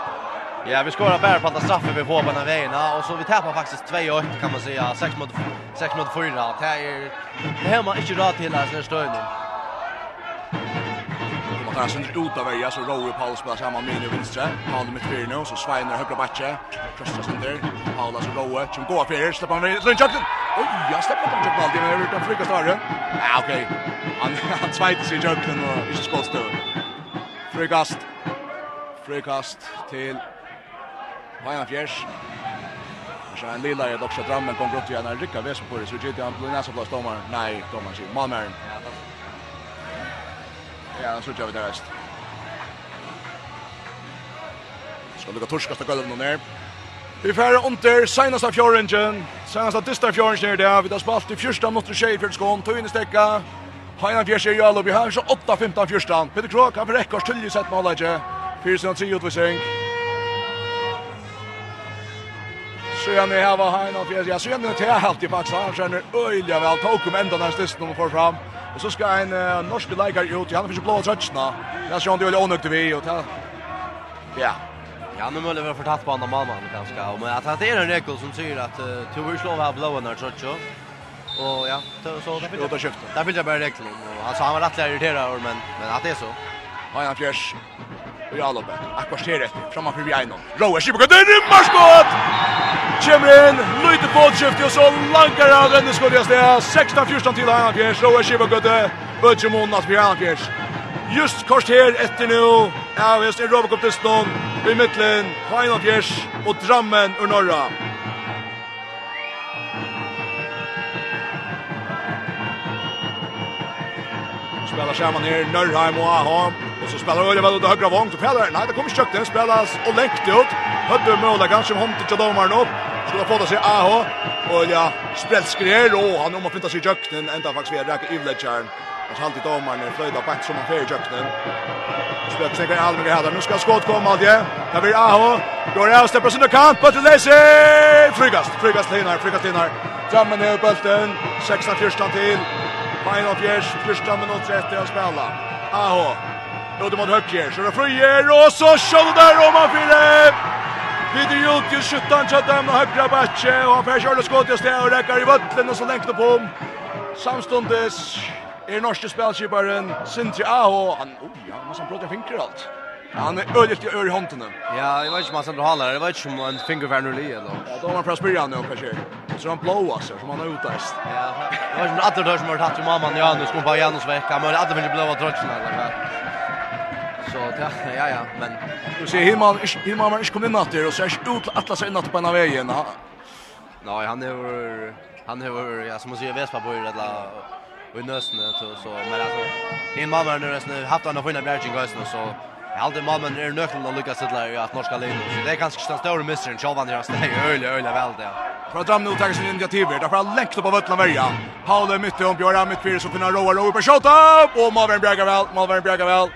Ja, vi skorar bara på att straffa vi får på den vägen och så vi tappar faktiskt 2-1 kan man säga, 6 mot 6 mot 4. Det är det här man inte råd till alltså stöden. Och där sen ut av vägen så Rowe Paul spelar samma minne vänstra. Paul med fyra nu så Sveiner högra backe. Krossar den där. Paul alltså Rowe som går för er släpper han ner. Sen Jackson. Oj, jag släpper inte Jackson bollen men utan Frika där. Ja, okej. Han han tvåte sig Jackson och inte skott då. Frikast. Frikast till Vajan Fjärs. Så en lilla är dock så fram kom gott igen. Han rycker på det så gick han på nästa plats domaren. Nej, domaren. Malmö. Ja, så tror vi det rest. Ska lukka torskast av gulven ned. Vi færre under senast av fjøringen. Senast av distar fjøringen det. Vi har spalt i fyrsta minutter tjej i fjørdskån. i stekka. Heinan fjers er jalo. Vi har så 8-15 fyrstan. Peter Krok, Krog kan for rekkars tullig sett med alle ikke. Fyrsen og tri utvisning. Sjøen er hava Heinan fjers. Ja, sjøen er til alltid faktiskt. Han känner øyelig väl. Tog om enda nærstisten om å får fram. Och så ska en uh, norsk läkare ut. Han fick blå trötsna. Där ser han det väl onökt vi och ta. Ja. Ja, nu måste vi ha förtatt på andra mannen ganska. Men att det är en regel som säger att uh, Tor slår här blåa när trötsna. Och ja, så där fick jag. Där fick jag bara Han sa han var rätt irriterad men men att det är så. Ja, han fjärs. Och jag lovar. Akvarteret framför vi är någon. Rowe det den i marskott kommer inn, lite båtskift, og så langer han denne skuddet i sted. 16-14 til Einar Fjers, og er skiva gøtte, Bøtjemon, at vi Einar Fjers. Just kors her etter nå, ja, vi er Robocop-testen, i midtlen, Einar Fjers, og Drammen ur Norra. spelar samman ner Nörheim och Aham. Och så spelar Öljevad ut högra vång. Så Peder, nej det kommer kökt den spelas och läckt ut. hade måla kanske hon till domaren upp. Skulle få det sig Aho. Och ja, spelskrer och han om att finta sig i kökten ända faktiskt vidare i Ivletjärn. Och så alltid domaren är flöjda på som han fer i kökten. Spelar sig Almgren här. Nu ska skott komma allt det. Där blir Aho. Går det och släpper sin kamp på till Lacy. Frigast, frigast Linar, frigast Linar. Jammen är bulten. 16-14 till. Main och Fjärs, första minut 30 att spela. Aho. Ute mot Höckjer, så det fröjer och så kör det där om han fyrer! Peter Jutjus skjuter så att han högra backe och han försöker skott i sted, och räcker i vattnet och så längt upp om. Samstundes er norske spelskiparen Sintri Aho. Han, oj, han har som bröt en finker allt. Han är ödigt i över hånden. Ja, jag vet inte om han sen håller. Jag vet inte om en fingervärn eller eller. Ja, då har man fast början nu kanske. Så han blå så som han har utast. Ja. Jag vet inte att det som har tagit mamman ja nu ska på Janus vecka. Men att det blå av trotsen eller Så ja, ja, ja, men du ser Hillman, Hillman man kom in natt där och så är ut att sig natt på ena vägen. Nej, han är han är ja som man säger Vespa på eller och i nösten så men alltså Hillman har nu haft han att få in en så Alde mammen är nöklen att lyckas sitta i att norska linjen. Det är kanske den stora misseren Chavan deras det är öle öle väl det. För dram nu tar sin initiativ där han att upp av vattnet värja. Paul är mitt om Björn mitt fyra som kunna roa roa på shot och Malvern bjärgar väl Malvern bjärgar väl.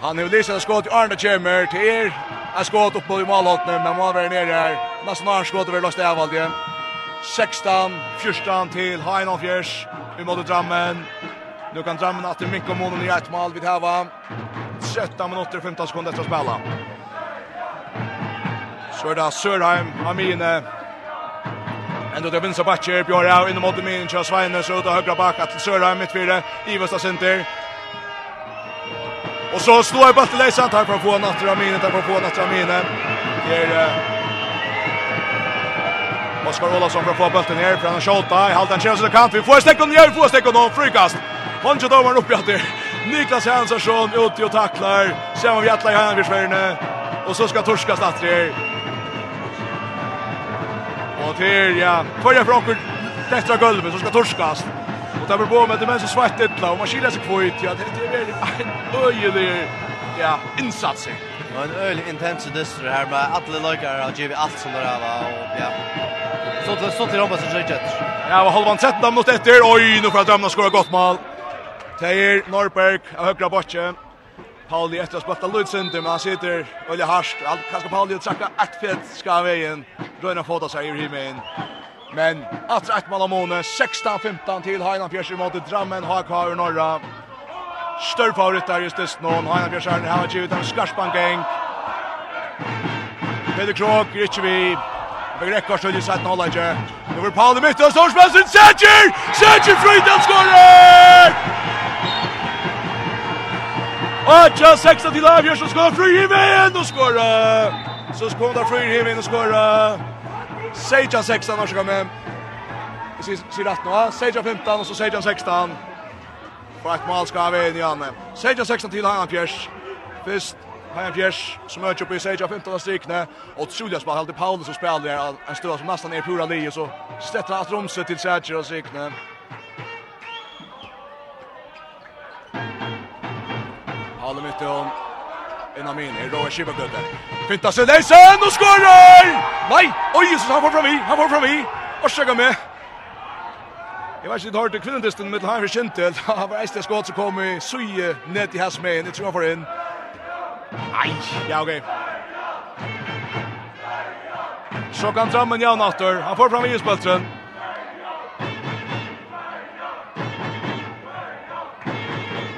Han vill att skott i Arne Kemmer till er. Ett skott upp på målhållningen men Malvern är där. Nästan har skott över Lars Evaldi. 16 14 till Heinolf Jers. Vi måste drammen. Nu kan drammen att det mycket om månen i ett mål vid häva. 17 minuter, och 15 sekunder efter att spela. Så är det Sörheim, Amine. Ändå till vinstra backer, Björja inom mot min, kör Sveine, så ut av högra backa till Sörheim, mittfyrre, Ivesta Sinter. Och så slår jag bara till Leysand, här för att få en natt Amine, här för att få en natt Amine. Det är Oskar Olsson för att få bulten ner, för han har tjata, halten känns det kant, vi får stäck och ner, vi får en stäck och någon frikast. Honjo upp uppe att det. Niklas Hansson ut och tacklar. Sen har vi alla i handen. Och så ska Torska Statrer. Och till ja, förra frågan detta gulvet så ska Torskas. Och där blir på med det mest svart ytla. och man skilar sig kvitt. Ja, det är väl en öjlig ja, insatser. Och en öjlig intens distro här med alla lojkar har vi allt som det här var och ja. Så till så till hoppas och rätt. Ja, och halvan 13 mot 1. Oj, nu får jag drömma skora gott mål. Teir Norberg av högra botje. Pauli efter att spotta Lundsen, men han sitter Ulla Harst. Han kanske Pauli att sacka ett fet ska vägen. Röna fota sig i himen. Men att ett mål Mone 16-15 till Heinan Fjärs mot Drammen HK ur norra. Stör favorit där just det någon Hainan Fjärs här har givit en skarsbanking. Peter Krog, Ritchevi, Vi rekker så de satt nå lenge. Nå vil Pauli mitt, midten, og Storsmansen, Sætjer! Sætjer Frydal skårer! Atja, sexta till avgörs och skåra Fryr Hivén och skåra! Så skåra Fryr Hivén och skåra! Seja sexta när ska med. Sier 18 va? Seja 15 och så Seja 16. För ett mål ska vi in i Anne. Seja 16 till Hanna Fjärs. Först Hanna Fjärs som ökar upp i Seja 15 av strikne. Och Tsulja spelar alltid Paulus som spelar där. En stöd som nästan är pura li och så slätter han att romse till Seja och strikne. Alle mitt om Enamin er Roa Kibabdødde. Finta seg Leisen og skårer! Nei! Oi, Jesus, han får fram vi! Han får fram vi! Årsøkka med! Jeg vet ikke, det har til kvinnendisten med Harvey Kintel. Han var eist skott skått som kom i suje ned i Hasmein. Jeg tror han får inn. Nei! Ja, ok. Så kan Drammen jævn atter. Han får fram i Isbøltren.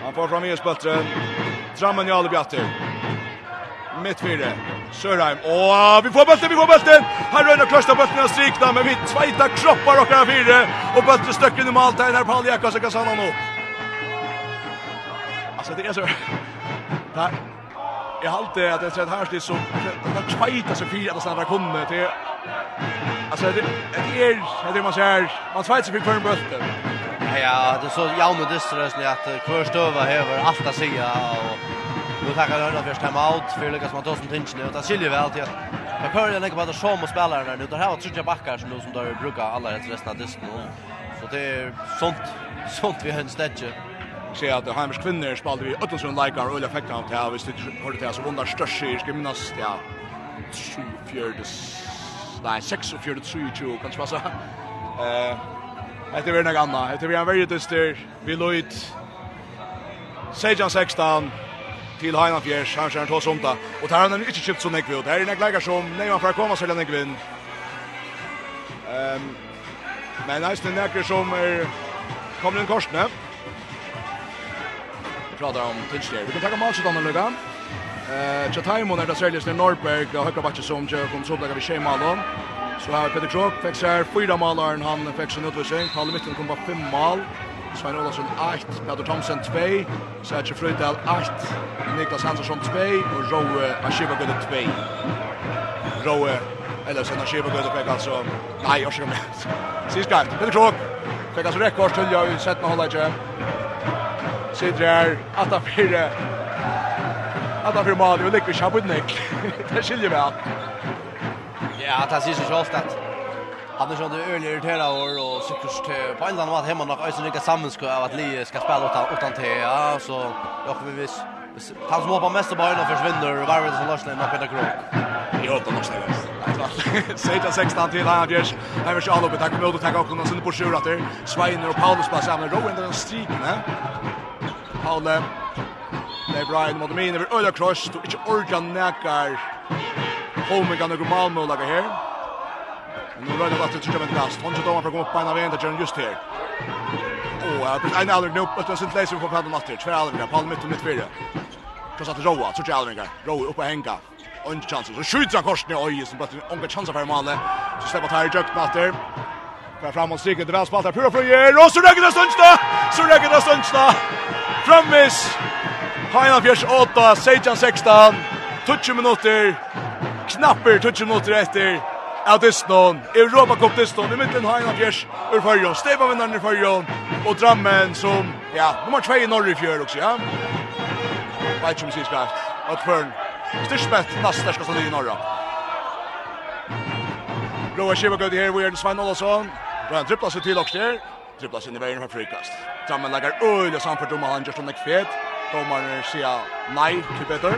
Han får fram i Isbøltren. Drammen i Bjatter. Mitt fyra. Sørheim. Åh, vi får bulten, vi får bulten! Här röjnar Klosta bulten och strikna, men vi tveita kroppar och här fyra. Och bulten stöcker i Malta här på kan sanna Kassanano. Alltså det är så... Nej. Jag har alltid att det är ett härsligt som... Det tvajta sig fyra att snabba kommer till... Alltså det är det är man ser man tvär sig för kvar bulten. Ja, det är så jävla dyströsning att kvar stöva över allt att säga och Nu tackar jag då först timeout för ta som tinch nu. Det skiljer väl till att jag kör den på att som och spelar där nu. Det här var tredje backar som nu som där brukar alla rätt resten av disken. Så det är sånt sånt vi höns det Se att Heimers kvinnor spelade vi Öttensund likar och jag fick han det här. Vi hörde till så vundar störst i ska minnas ja. 24 Nej, 6 och 23 kanske vad så. Eh Det är något annat. Det är en väldigt dyster. Vi lojt. Sejan 16 til Heinan Fjers, han skjer en tås omta. Og der har han ikke kjøpt så nekve ut. Her er en ekleger som Neiman fra Koma selv en inn. Um, men eisen er nekker som er kommer inn korsene. Vi prater om Tinsler. Vi kan takke Malsut an og lukka. Uh, Tjataimon er det særlig til Norberg og høyre bakke som kom så oppdaget vi tjej malon. Så har er Peter Krok, fikk seg fyra malaren, han fikk sin utvisning. Palle Mitten kom på fem mal. Svein Olsson 8, Peter Thomsen 2, Sergio Frøydal 8, Niklas Hansson 2 og Roe Ashiva Gøde 2. Roe, eller sen Ashiva Gøde fikk altså, nei, jeg skal med. meg. gang, Peter Krog, fikk altså rekord til jeg, i med holdet ikke. Sidre er 8-4, 8-4 Mali, og Likvish har budt nek. Det skiljer vi alt. Ja, det sier seg selv at Han är det öle irriterad och och säkert på en annan mat hemma nog ösen lika sammanskå av att Lee ska spela utan utan te ja så jag vi vis han som hoppar mest på bollen försvinner och varvet som Larsen och Peter Krok. Jo, det måste jag. Sätta 16 till han Anders. Han vill själv uppta kommer att ta upp någon sin på sjur att det. Sveiner och Paulus passar med Rowan den streken, ne? Paul Det Brian mot mig över öra cross och inte organ näkar. Home kan gå mål med lagar här. Nu rör det vart till German Kast. Hon tjuter gå upp på ena vägen där just här. Och jag blir en aldrig nu upp att sen läser vi på Palme Matter. Två aldrig Palme mitt och mitt fyra. Så satt Roa, så tjuter aldrig. Roa upp och hänga. Och en chans så skjuter han korsen i oj. som bara en chanser för Malle. Så släpper Tyre Jökt Matter. Där framåt stiger det väl spalt här. pura fröjer. Och så räcker det stundsna. Så räcker det stundsna. Framvis. Hajna fjärs 8, Sejan 16. 20 minuter. Knapper 20 minuter efter av Disnon, Europa Cup Disnon, i mitten har han fjers ur Førjon, Stefan vinnaren i Førjon, og Drammen som, ja, nummer 2 i Norge i fjør også, ja. Vet ikke om sier skreft, at Førn, styrspett, nast der skal stå i Norge. Roa Kiva gøy her, vi er Svein Olasson, Brian trippla seg til også der, trippla inn i veien for frikast. Drammen legger øyne om han gjør sånn ekk fet, Domaren sier nei til Peter.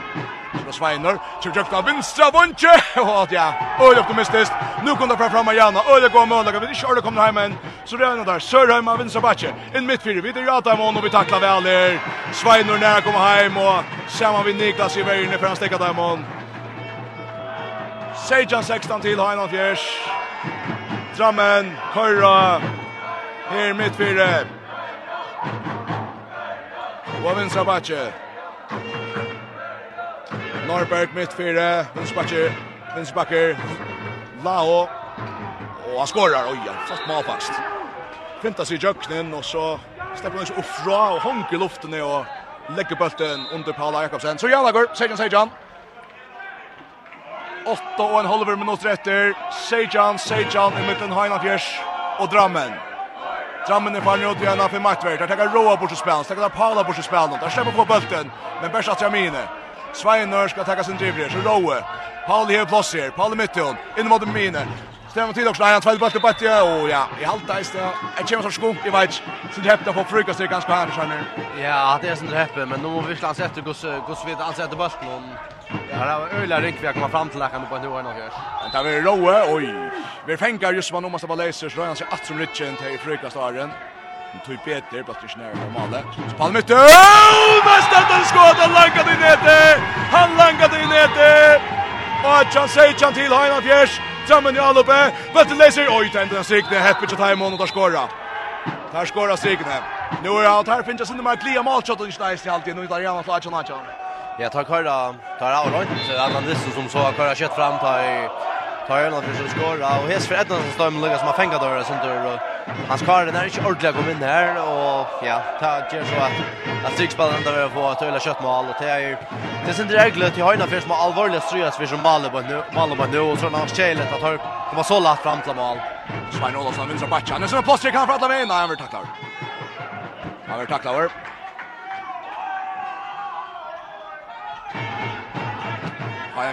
Så det sveiner. Så kjøpt av vinstra bunche. Og ja, øyne optimistisk. Nå kom det fra framme igjen. Øyne går med øyne. Vi ikke det kommer hjemme. Så det er noe der. Sørheim av vinstra batje. Inn midt fire. Vi til Rata Mån og vi takler vel her. Sveiner nær kommer hjem. Og sammen vi Niklas i veien for han stekker dem Mån. Sejan 16 til Heinan Fjers. Drammen, Køyra. Her midt fire og vinstra bakje. Norberg mitt fire, vinstra bakje, vinstra bakje, Lao, og han skårar, oi, han fast mal fast. Fintas i jøknen, og så stepper han upp fra, og honk i luften, og legger bulten under Paula Jakobsen. Så Jan Lager, Sejan Sejan. Åtta og en halver minutter etter, Sejan, Sejan i mitten Heinafjers og Drammen. Drammen er fan ut igjen av för matchvärd. Der tenker Roa bort til spillen. Där tar Paula bort til spillen. Der slipper på bulten. Men bäst att Jamine. Sveinor ska ta sin dribbler. Så Roa. Paul här plats här. Paul mitt hon. In mot Jamine. Stämmer till också. Han tvär bulten på det. Och ja, i halta är det. Jag kommer så skunk i vet. Så det häpnar på frukost det ganska här så Ja, det är sånt häppe, men nu måste vi slå sätta gosse gosse vid alltså att bulten. Ja, det var öliga rik vi har kommer fram till läkaren på en nu och några görs. Det var roe, oj. Vi fänkar just man måste vara läser så han ser att som Richen till frukostaren. Nu tog Peter blant ikke nær normale. Så Palme ut. Mästaren den han langar i nätet. Han langar i nätet. Och han säger han till Heinan Fjärs. Drammen i alloppe. Bättre läser. oi, tänder den sikne. Heppet til Taimon og tar skåra. Tar skåra sikne. Nu er alt her, finnes det sin nummer. Glia målskott och inte näst i halvtid. Nu är det gärna flatsen. Ja, tar köra tar av rundt, så er han visste som så har köra kött fram tar i tar en av som skåre, og hes for Edna som står med Lucas som har fengt där och sånt där hans kar den ikke ordentlig å komme inn her, og ja det gjør så at at att enda vil få et øyla kjøttmål, og det er det synd det glöt til høyna för som alvorlig strös för som maler på nu Malle på nu. Och så när Schelet att har de har så lagt fram til mål. Svein Olofsson vinstra er som en postrik han för alla vägen. nei, han vil takla over. Han vill tackla.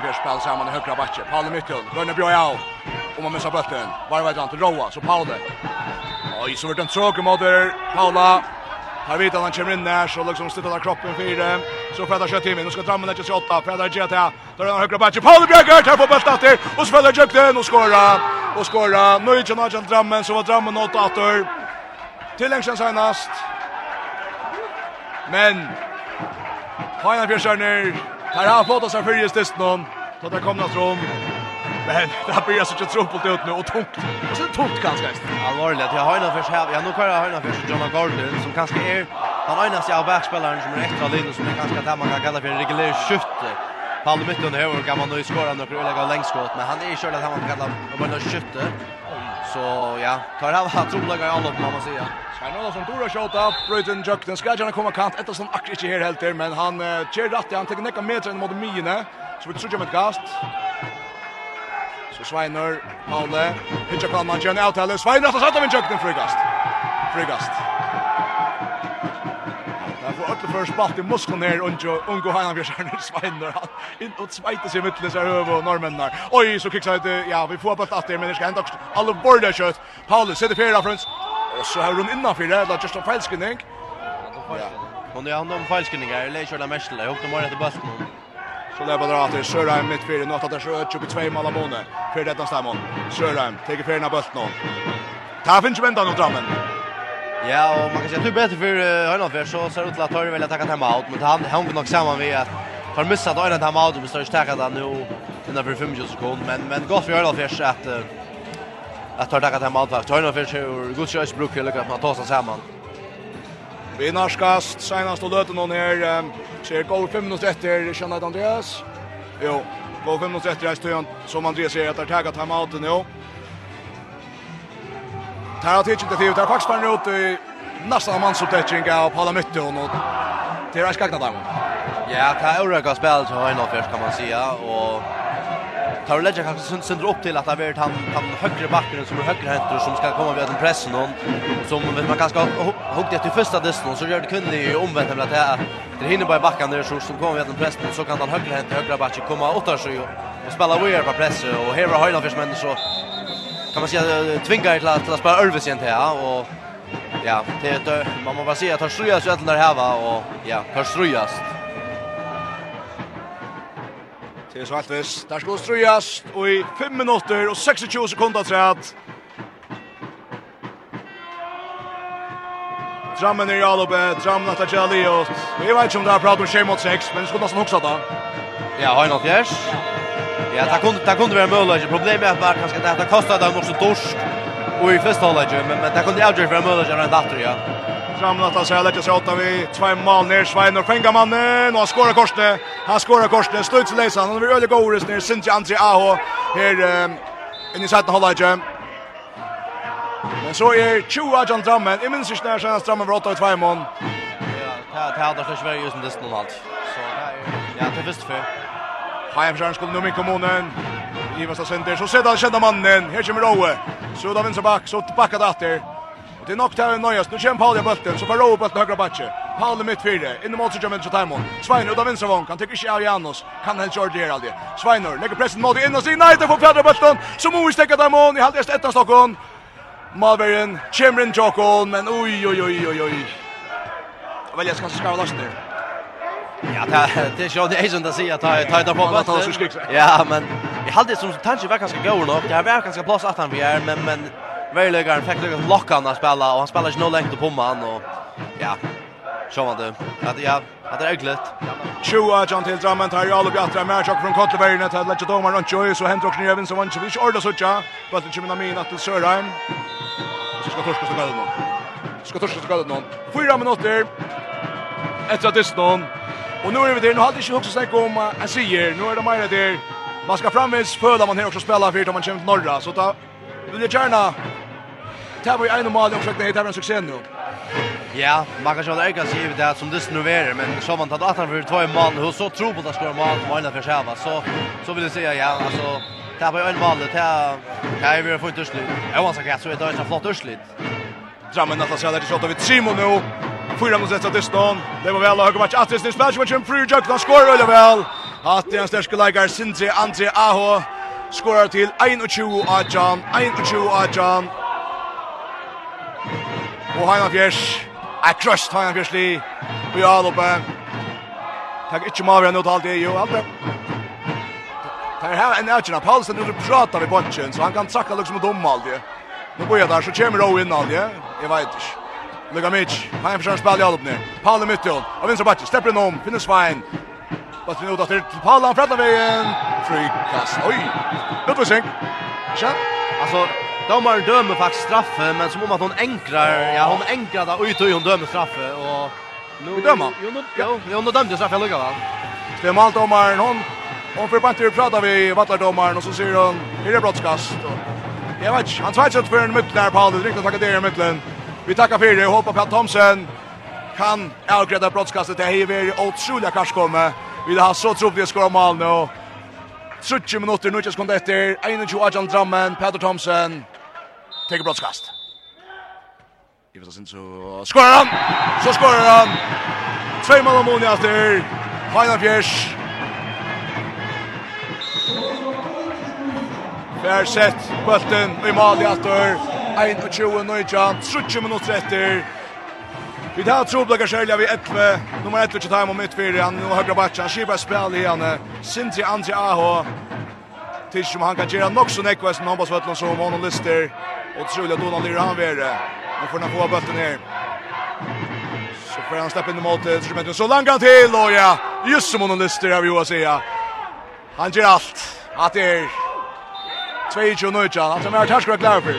Björk spelar samman i högra backen. Paul i mitten. Björk Björjau. Om man missar bötten. vet han till Roa. Så Paul. Oj, så vart det en tråkig där Paula. Här vet han kommer in där så liksom stöttar där kroppen för det. Så Fredda kör till Nu ska drammen sig 28. Fredda ger till. Då är högra backen. Paul Björk här på bollen Och så Fredda Jökten och skora. Och skora. Nu är det inte drammen så var drammen 8 Till längst senast. Men Hajna Björnsjörner. Här har fått oss här för just någon. Så där kom något rum. Men det blir så tjockt trumpelt ut nu och tungt. Och sen tungt ganska. Allvarligt. Jag har en för här. Jag nu kör jag har en för John Gordon som kanske är han ena sig av backspelaren som är extra linjen som är kanske där man kan kalla för en regulär skytte. Paul mitt här och kan man nu skora några öliga längskott men han är ju körd att han kan kalla och en skytte. Så ja, tar han vad tror i alla man man säger. Svein Olsson tora shot up, Bruden Jökten ska gärna komma kant. Ett som akkurat inte här helt men han kör rätt, han tar näka meter mot Mine. Så vi tror ju med gast. Så Sveinor, Paule, hitcha kan man ju en out Svein har satt av en Jökten frigast. Frigast för spalt i muskeln här och Ungo Hanan Björn Sveinar. In och svajta sig mittles här över och normen där. Oj så kickar det ja vi får bara att det men det ska ändå alla borda kött. Paulus sätter fyra från och så har hon innanför det där just en felskinning. Ja. Hon är ändå en felskinning här. kör den mest. Jag hoppar ner till basten. Så där bara att Sörheim mitt fyra något att det sköt upp i två mål av månen. För detta stämmer. Sörheim tar fyra bollen. Ta finns väntan och drammen. Ja, och man kan säga att du är bättre för Hörnalfer så ser ut att Torre vill attacka hemma out, men han har nog samman med att har missat att hemma out och består stärka där nu innan för 25 sekunder, men men gott för Hörnalfer att att ta tacka hemma out vart. Hörnalfer hur god chans bruk eller att man tar sig samman. Vi narskast, senast och löten hon här, ser goal 5 minuter efter, känner Andreas. Jo, goal 5 minuter efter, som Andreas säger att har tagit hemma out nu. Tar har tidsen till där faktiskt man ut i nästan man så av Paula Mytte och det är skakna där. Ja, det är oerhört spel till Heinolf först kan man säga och tar och lägger kanske sönder upp till att det är han han högre backen som är högre händer som ska komma vid den pressen och som vet man kanske hugga till första distan så gör det kunde ju omvänt med att det det hinner bara backen där så som kommer vid den pressen så kan han högre händer högre backen komma åtta så och spela vidare på pressen och här har Heinolf först men så kan man säga tvingar till att till att spela Örvis igen här och ja, det är man måste bara säga att han strujas ju alla här va och ja, han strujas. Det är så allt alltvis. Där ska strujas och i 5 minuter och 26 sekunder tror träd. Drammen är all uppe, Drammen att jag Vi vet inte om det här pratar om 6 mot 6, men det skulle nästan också då. Ja, har en fjärs. Ja. Ja, det kunde det kunde vara möjligt. Problemet är bara kanske att det kostar dem också torsk och i första halvlek men men det kunde aldrig vara möjligt rent efter ja. Framlat att säga lägger sig åtta vi två mål ner Svein och fänga mannen och skora korsne. Han skora korsne sluts läsa han vill öle goals ner Sinti Andri Aho här in i sätta halvlek. Men så är Chua John Drammen. Jag minns inte när sen Drammen var åtta i två mål. Ja, det hade så Sverige just nu allt. Så ja, det visst för. Hajemskjern skulle nu min kommunen. Ivesta center, så sedan kända mannen. Här kommer Rowe. Så då vänster back, så tillbaka där. Och det är nog där nöjas. Nu kör Paul i bulten, så får Rowe bulten högra backe. Paul i mitt fyra, in i mål så kommer inte Timon. Svein ut av vänster vång, kan tycker inte av Janos. Kan han köra det aldrig. Sveinor lägger pressen mot in och sin nej, det får fjärde bulten. Så Moe stäcker Timon i halvdest ettan Stockholm. Malveren, Chimrin Jokon, men oj oj oj oj oj. Väl jag ska skava loss där. Ja, det det är ju det är som det säger att ta ta på vatten. Ja, men jag hade som tanke var ganska gå nog. Det var ganska plats att han vi är, men men väl lägger han fick lyckas locka han att spela och han spelar ju nog längt på man och ja. Så var det. Att ja, att det är äckligt. Tjoa John till Drummond tar ju alla bjattra med chock från Kotlebergen att lägga domaren runt Joy så händer också Nevin så vann så vi ordas så tjå. Vad det Chimina Mina till Sörheim. Så ska torska så galen. Ska torska så galen. Fyra minuter. Ett att det Och nu är vi där, nu hade inte också sagt om en seger, nu är det mer där. Man ska framvis föda man här också spela för att man kommer till norra, så ta vill jag gärna ta vi en mål och försöka hitta en succé nu. Ja, man kan själva äga sig det som det nu är, men så man tar att han för två mål och så tror på att ska man och mål för själva så så vill jag säga ja, alltså ta på en mål det här kan vi få ett slut. Jag vill säga så är det ett flott slut. Drammen att så där det så att vi 3 mål nu fyra mot ett till stånd. Det var väl höga match. Att det spelar match en free jump och skorar eller väl. Att det är en stärska lägger Sindre Andre Aho skorar till 21 Ajan, 21 Ajan. Och Heina Fjärs. Jag crushed Heina Fjärs li. Vi all uppe. Tack inte mer än åt allt det ju. Allt det. Här har en Ajan Paulsen nu pratar vi bunchen så han kan tacka liksom mot dom allt det. Nu börjar där så kommer Rowe in allt det. Jag vet inte. Lukas Mitch, han försöker spela i nu. Paul i mitten, av vänstra backen, släpper in om, finner Svein. Vad vi nu då till Paul, han frättar vägen. Frikast. oj! Lutvising. Tja. Alltså, domaren dömer faktiskt straffe, men som om att hon enkrar, ja hon enkrar där ut och hon dömer straffe. Och nu, vi dömer? Jo, nu, jo, jo, nu dömde straffe, Luka va? Stemalt domaren, hon, hon förbantar pratar vi vattlardomaren och så säger hon, är det brottskast? Jag vet inte, han tvärsätter för en mittlen här, Paul, det är riktigt att tacka det i mittlen. Vi tackar för det. Jag hoppas att Thomsen kan avgräda brottskastet. Det här är otroliga karskomme. Vi har så troligt att skåra mål nu. 30 minuter, nu sekund efter. 21 Ajan Drammen, Peter Thomsen, teker brottskast. Ivesta sin så skorar han! Så skorar han! Tvei mål og Moni efter. Fajna Fjers. Fjers sett, bulten i mål i etter, 21 nøyja, 30 minutter etter. Vi tar troblaga Kjærlia vi etve, nummer 11 til time og mitt fyrir, han og høyre batsja, han skipa spil i han, Sintri Andri Aho, til som han kan gjøre nok så nekva som håndbassvøtlen som Mono Lister, og trolig at Donald Lyra han vere, nå får han få bøtten her. Så får han steppe inn i instrumenten, så langt han til, og ja, just som Mono Lister, jeg vil jo å si, han gjør alt, at det er 22 nøytja, han som er terskra klar för.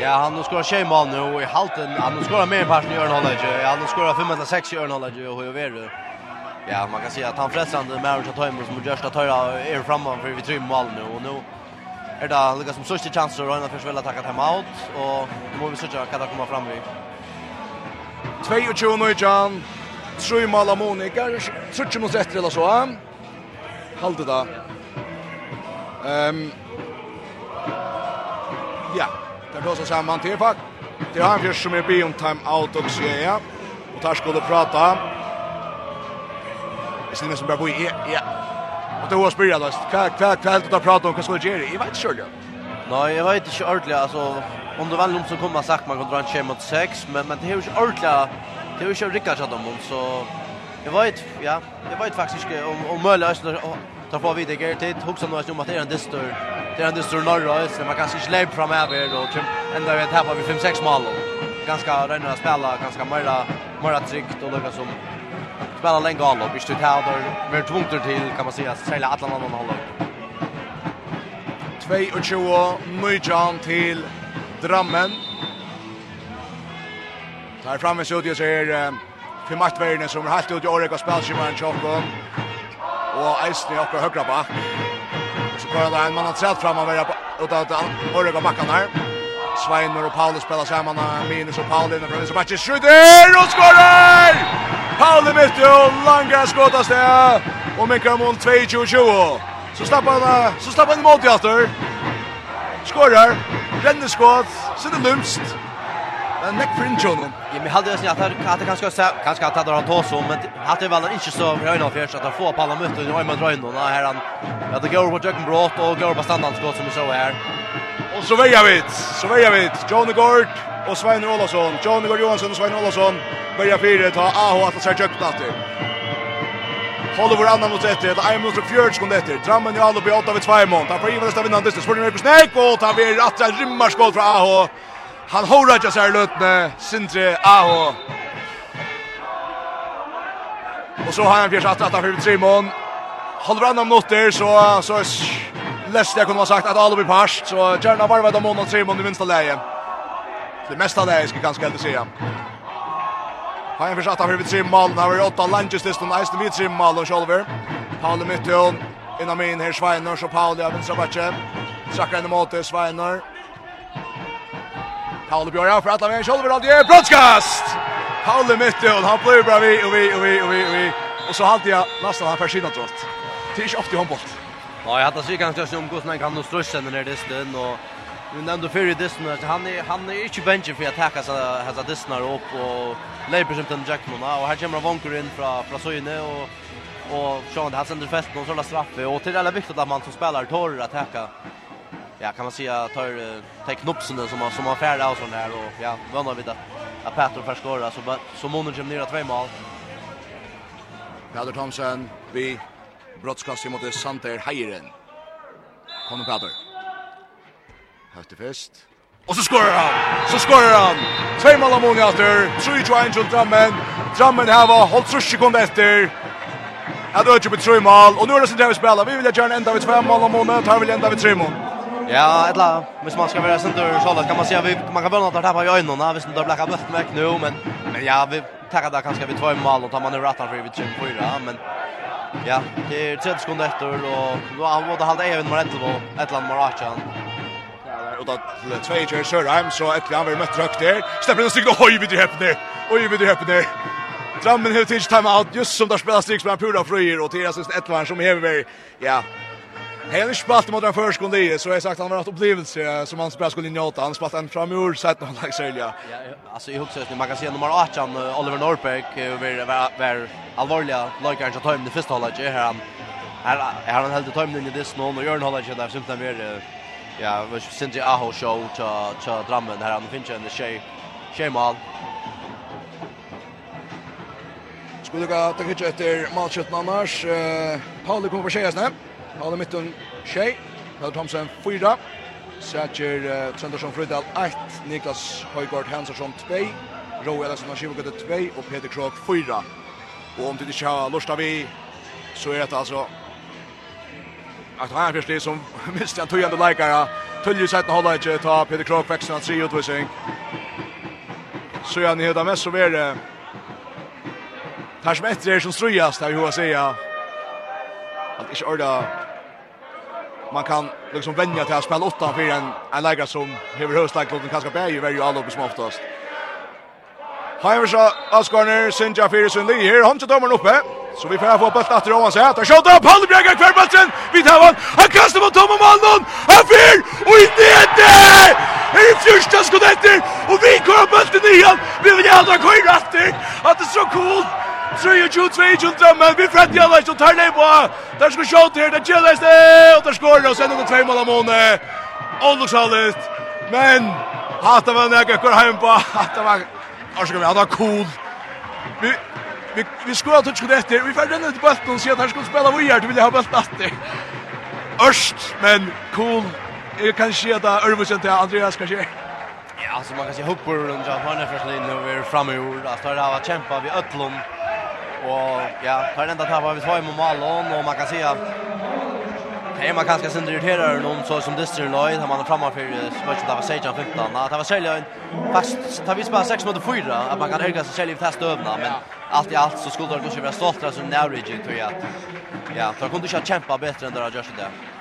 Ja, han har skorat tjej mål nu och i halten, han har skorat mer pass i Örnhållet. Han har skorat 5 eller 6 i Örnhållet och hur är det? Ja, man kan säga att han frälsande med Örnhållet Tøymer som Gjørsta Tøyra er framme för vi tre mål nu. Och nu är det lika som sista chans att Røyna först vill attacka timeout. Och nu måste vi söka kan det komma fram vid. 22 nøytja, 3 mål av Monika, 30 mot 1 eller så. Halvt det da. Ehm um, Ja, det går så samman till fakt. Det har han som är bi om time out och så ja. Och tar skulle prata. Det syns som bara bo i ja. Och det var spyrja då. Kvar kvar kvar att prata om vad skulle göra. Jag vet själv. Nej, jag vet inte ordentligt alltså om det var någon som kommer sagt man kan dra en tjej mot sex, men, men det är ju inte ordentligt. Det är ju inte Rickard som om, så jag vet, ja, jag vet faktiskt inte om, om Möller östner Då får vi det gert tid. Huxa nu om att det är en distor. Det är en distor norra så man kanske inte släpp fram här Och Ända vet här har vi 5-6 mål. Ganska rena att spela, ganska mera mera tryggt och lugna som spela länge gall och bistut här då. Vi är tvungna till kan man säga sälja alla andra håll. 22 Myjan till Drammen. Tar fram en studio så här för matchvärden som har haft ut i Orek och spelskivan Chokkom og eisen i okker høyre bak. Så går det en mann har trett fram av ut av Årega bakken her. Sveinur og Pauli spelar saman Minus og Pauli innan fra Vinsa Matches Skjuter og skorar! Pauli mitt jo langa skotast det Og minkar mål 22-20 Så slappar han Så slappar han imot i aftur Skorar Renner skot Sinne lumst Men Nick Frinchon. Ja, men hade jag sett att att kanske ska kanske att han tar så men att det väl inte så bra innan för att få på alla möten och man drar in då här han ja det går på Jacken Bråt och går på standardskott som vi så här. Och så väjer vi. Så väjer vi John Gord och Svein Olsson. John Gord Johansson och Svein Olsson börjar fyra ta AH att sätta köpt att. Håller vår annan mot ett, det är mot fjärde sekund efter. Drammen i alla på 8 vid 2 mån. Tar för Ivar Stavinan, det Spurning spår på Marcus Neck och tar vi att rymmarskott från AH. Han horar just här med Sindre Aho. Och så har han fjärs att att för Simon. Håller han om där så så läste jag kunde ha sagt att alla blir past så gärna varva och mot Simon i minsta läge. Det mesta läge ska ganska helt säga. Har han fjärs att för Simon har vi åtta lunches tills den nästa vid Simon och Oliver. Paul mitt hörn. Innan min här Schweiner så Paul jag vill så bara. Sakra in mot Sveinar. Paul Björn for alla vägen själva det är broadcast. Paule mitt och han blir bra vi och vi och vi och vi. Och så hade jag nästan han Det är Tisch ofta i handboll. Ja, jag hade sig kanske just om Gustman kan nog när det är stön och Men nämnde för det distan att han är han är inte benchen för att attacka så här att distan upp och Leiper som den Jackman och här kommer Vonker in från från Söjne och och Sean det här sänder fest någon sån där straffe och till alla viktigt att man som spelar torr att attacka ja kan man säga tar tar knopsen som har som har färd av sån där och ja vänner vid att Petro förskora så så månaden kommer ner två mål. Peter Thomsen vi brottskast mot Santer Heiren. Kommer Peter. Höfte fest. Och så skorar han. Så skorar han. Två mål av många åter. Tror ju Angel Drammen. Drammen här var hållt så sekund efter. Jag drar ju på tre mål och nu är det så där vi spelar. Vi vill göra ända vid fem mål om månaden. Tar vi ända vid tre mål. Ja, ettla. hvis man skal være sen då så kan man se vi man kan väl något där på i ögonen, visst det blacka bøtt med nu, men men ja, vi tackar där kanske vi två mål och tar man ur rattan för vi chip på det, men ja, det är 30 sekunder efter och då har vi hållit även med ett och ett land Marachan. Och då två i kör Sörheim så ett vi har mött rökt där. Steppen stygg och höj vid det häpner. Oj vid det häpner. Drammen helt tid time out just som där spelar sticks med pura fröjer och det är ett land som häver. Ja, Hela spalt mot den förskon det så jag sagt han har haft upplevelse som han spelar skulle njuta. Han spalt en framur sett han like sälja. Ja, alltså i huset nu man kan se nummer 18 Oliver Norberg över var allvarliga lagar som tar hem det första hållet här han här har han helt tajmen in i det snön och gör en hållet där symptom mer ja, vi syns ju aho show ta ta drammen här han finns en tjej tjejmal. Skulle gå att ta kitchen efter matchen annars eh Paul kommer på tjejasnä. Alle mitten tjej. Mel Thomsen 4. Sætjer uh, Trondarsson Frydal 1. Niklas Høygaard Hansson 2. Roe Ellison har skivgått 2. Og Peter Krog 4. Og om du ikke har lust av vi, så er dette altså att han er fyrst som minst en tøyende leikere. Tølje setten holder ikke ta Peter Krog veksten av 3 utvisning. Så er han i høyda mest så er det Her som etter er som strøyast, det vil å si. At ikke ordet man kan liksom vänja till att spela åtta för en en lägare som över höstlagt klubben kanske bär ju varje all uppe som oftast. Heimer så Asgarner Sinja Fyrsund Lee här han till domaren uppe. Så vi får få bollen att Rowan säger att skjuta upp Hallbrega kvar bollen. Vi tar han. Han kastar mot Tom Malmon. Han fyr och i det är det första skottet och vi kör bollen i han. Vi vill gärna köra rätt. Att det är så coolt. 3-2-2 men vi frätt jävla som tar nej på. Där ska skott här, det gillas det och där skorar och sen under två mål av måne. Olushalet. Men hata var några kvar hem på. Hata var Arsga vi hade cool. Vi vi vi skulle ha touchat efter. Vi får den ut bollen se att han skulle spela vidare. till vill ha bollen efter. Örst men cool. Jag kan se att Örvusen till Andreas kanske. Ja, alltså man kan se hoppor runt Jan Hanna för slin nu är framme ur. Alltså det har kämpa vi Ötlund Och ja, tar ända tappar vi två i Malon och man kan se att Hej man kanske sen irriterar någon så som District Lloyd har man framan för matchen där var Sejan 15. Det var Selja fast tar vi spela 6 mot 4 att man kan höga sig själv i fast övna men allt i allt så skulle det ju vara stolt alltså Norwich tror jag. Ja, för kunde ju kämpa bättre än det har gjort det.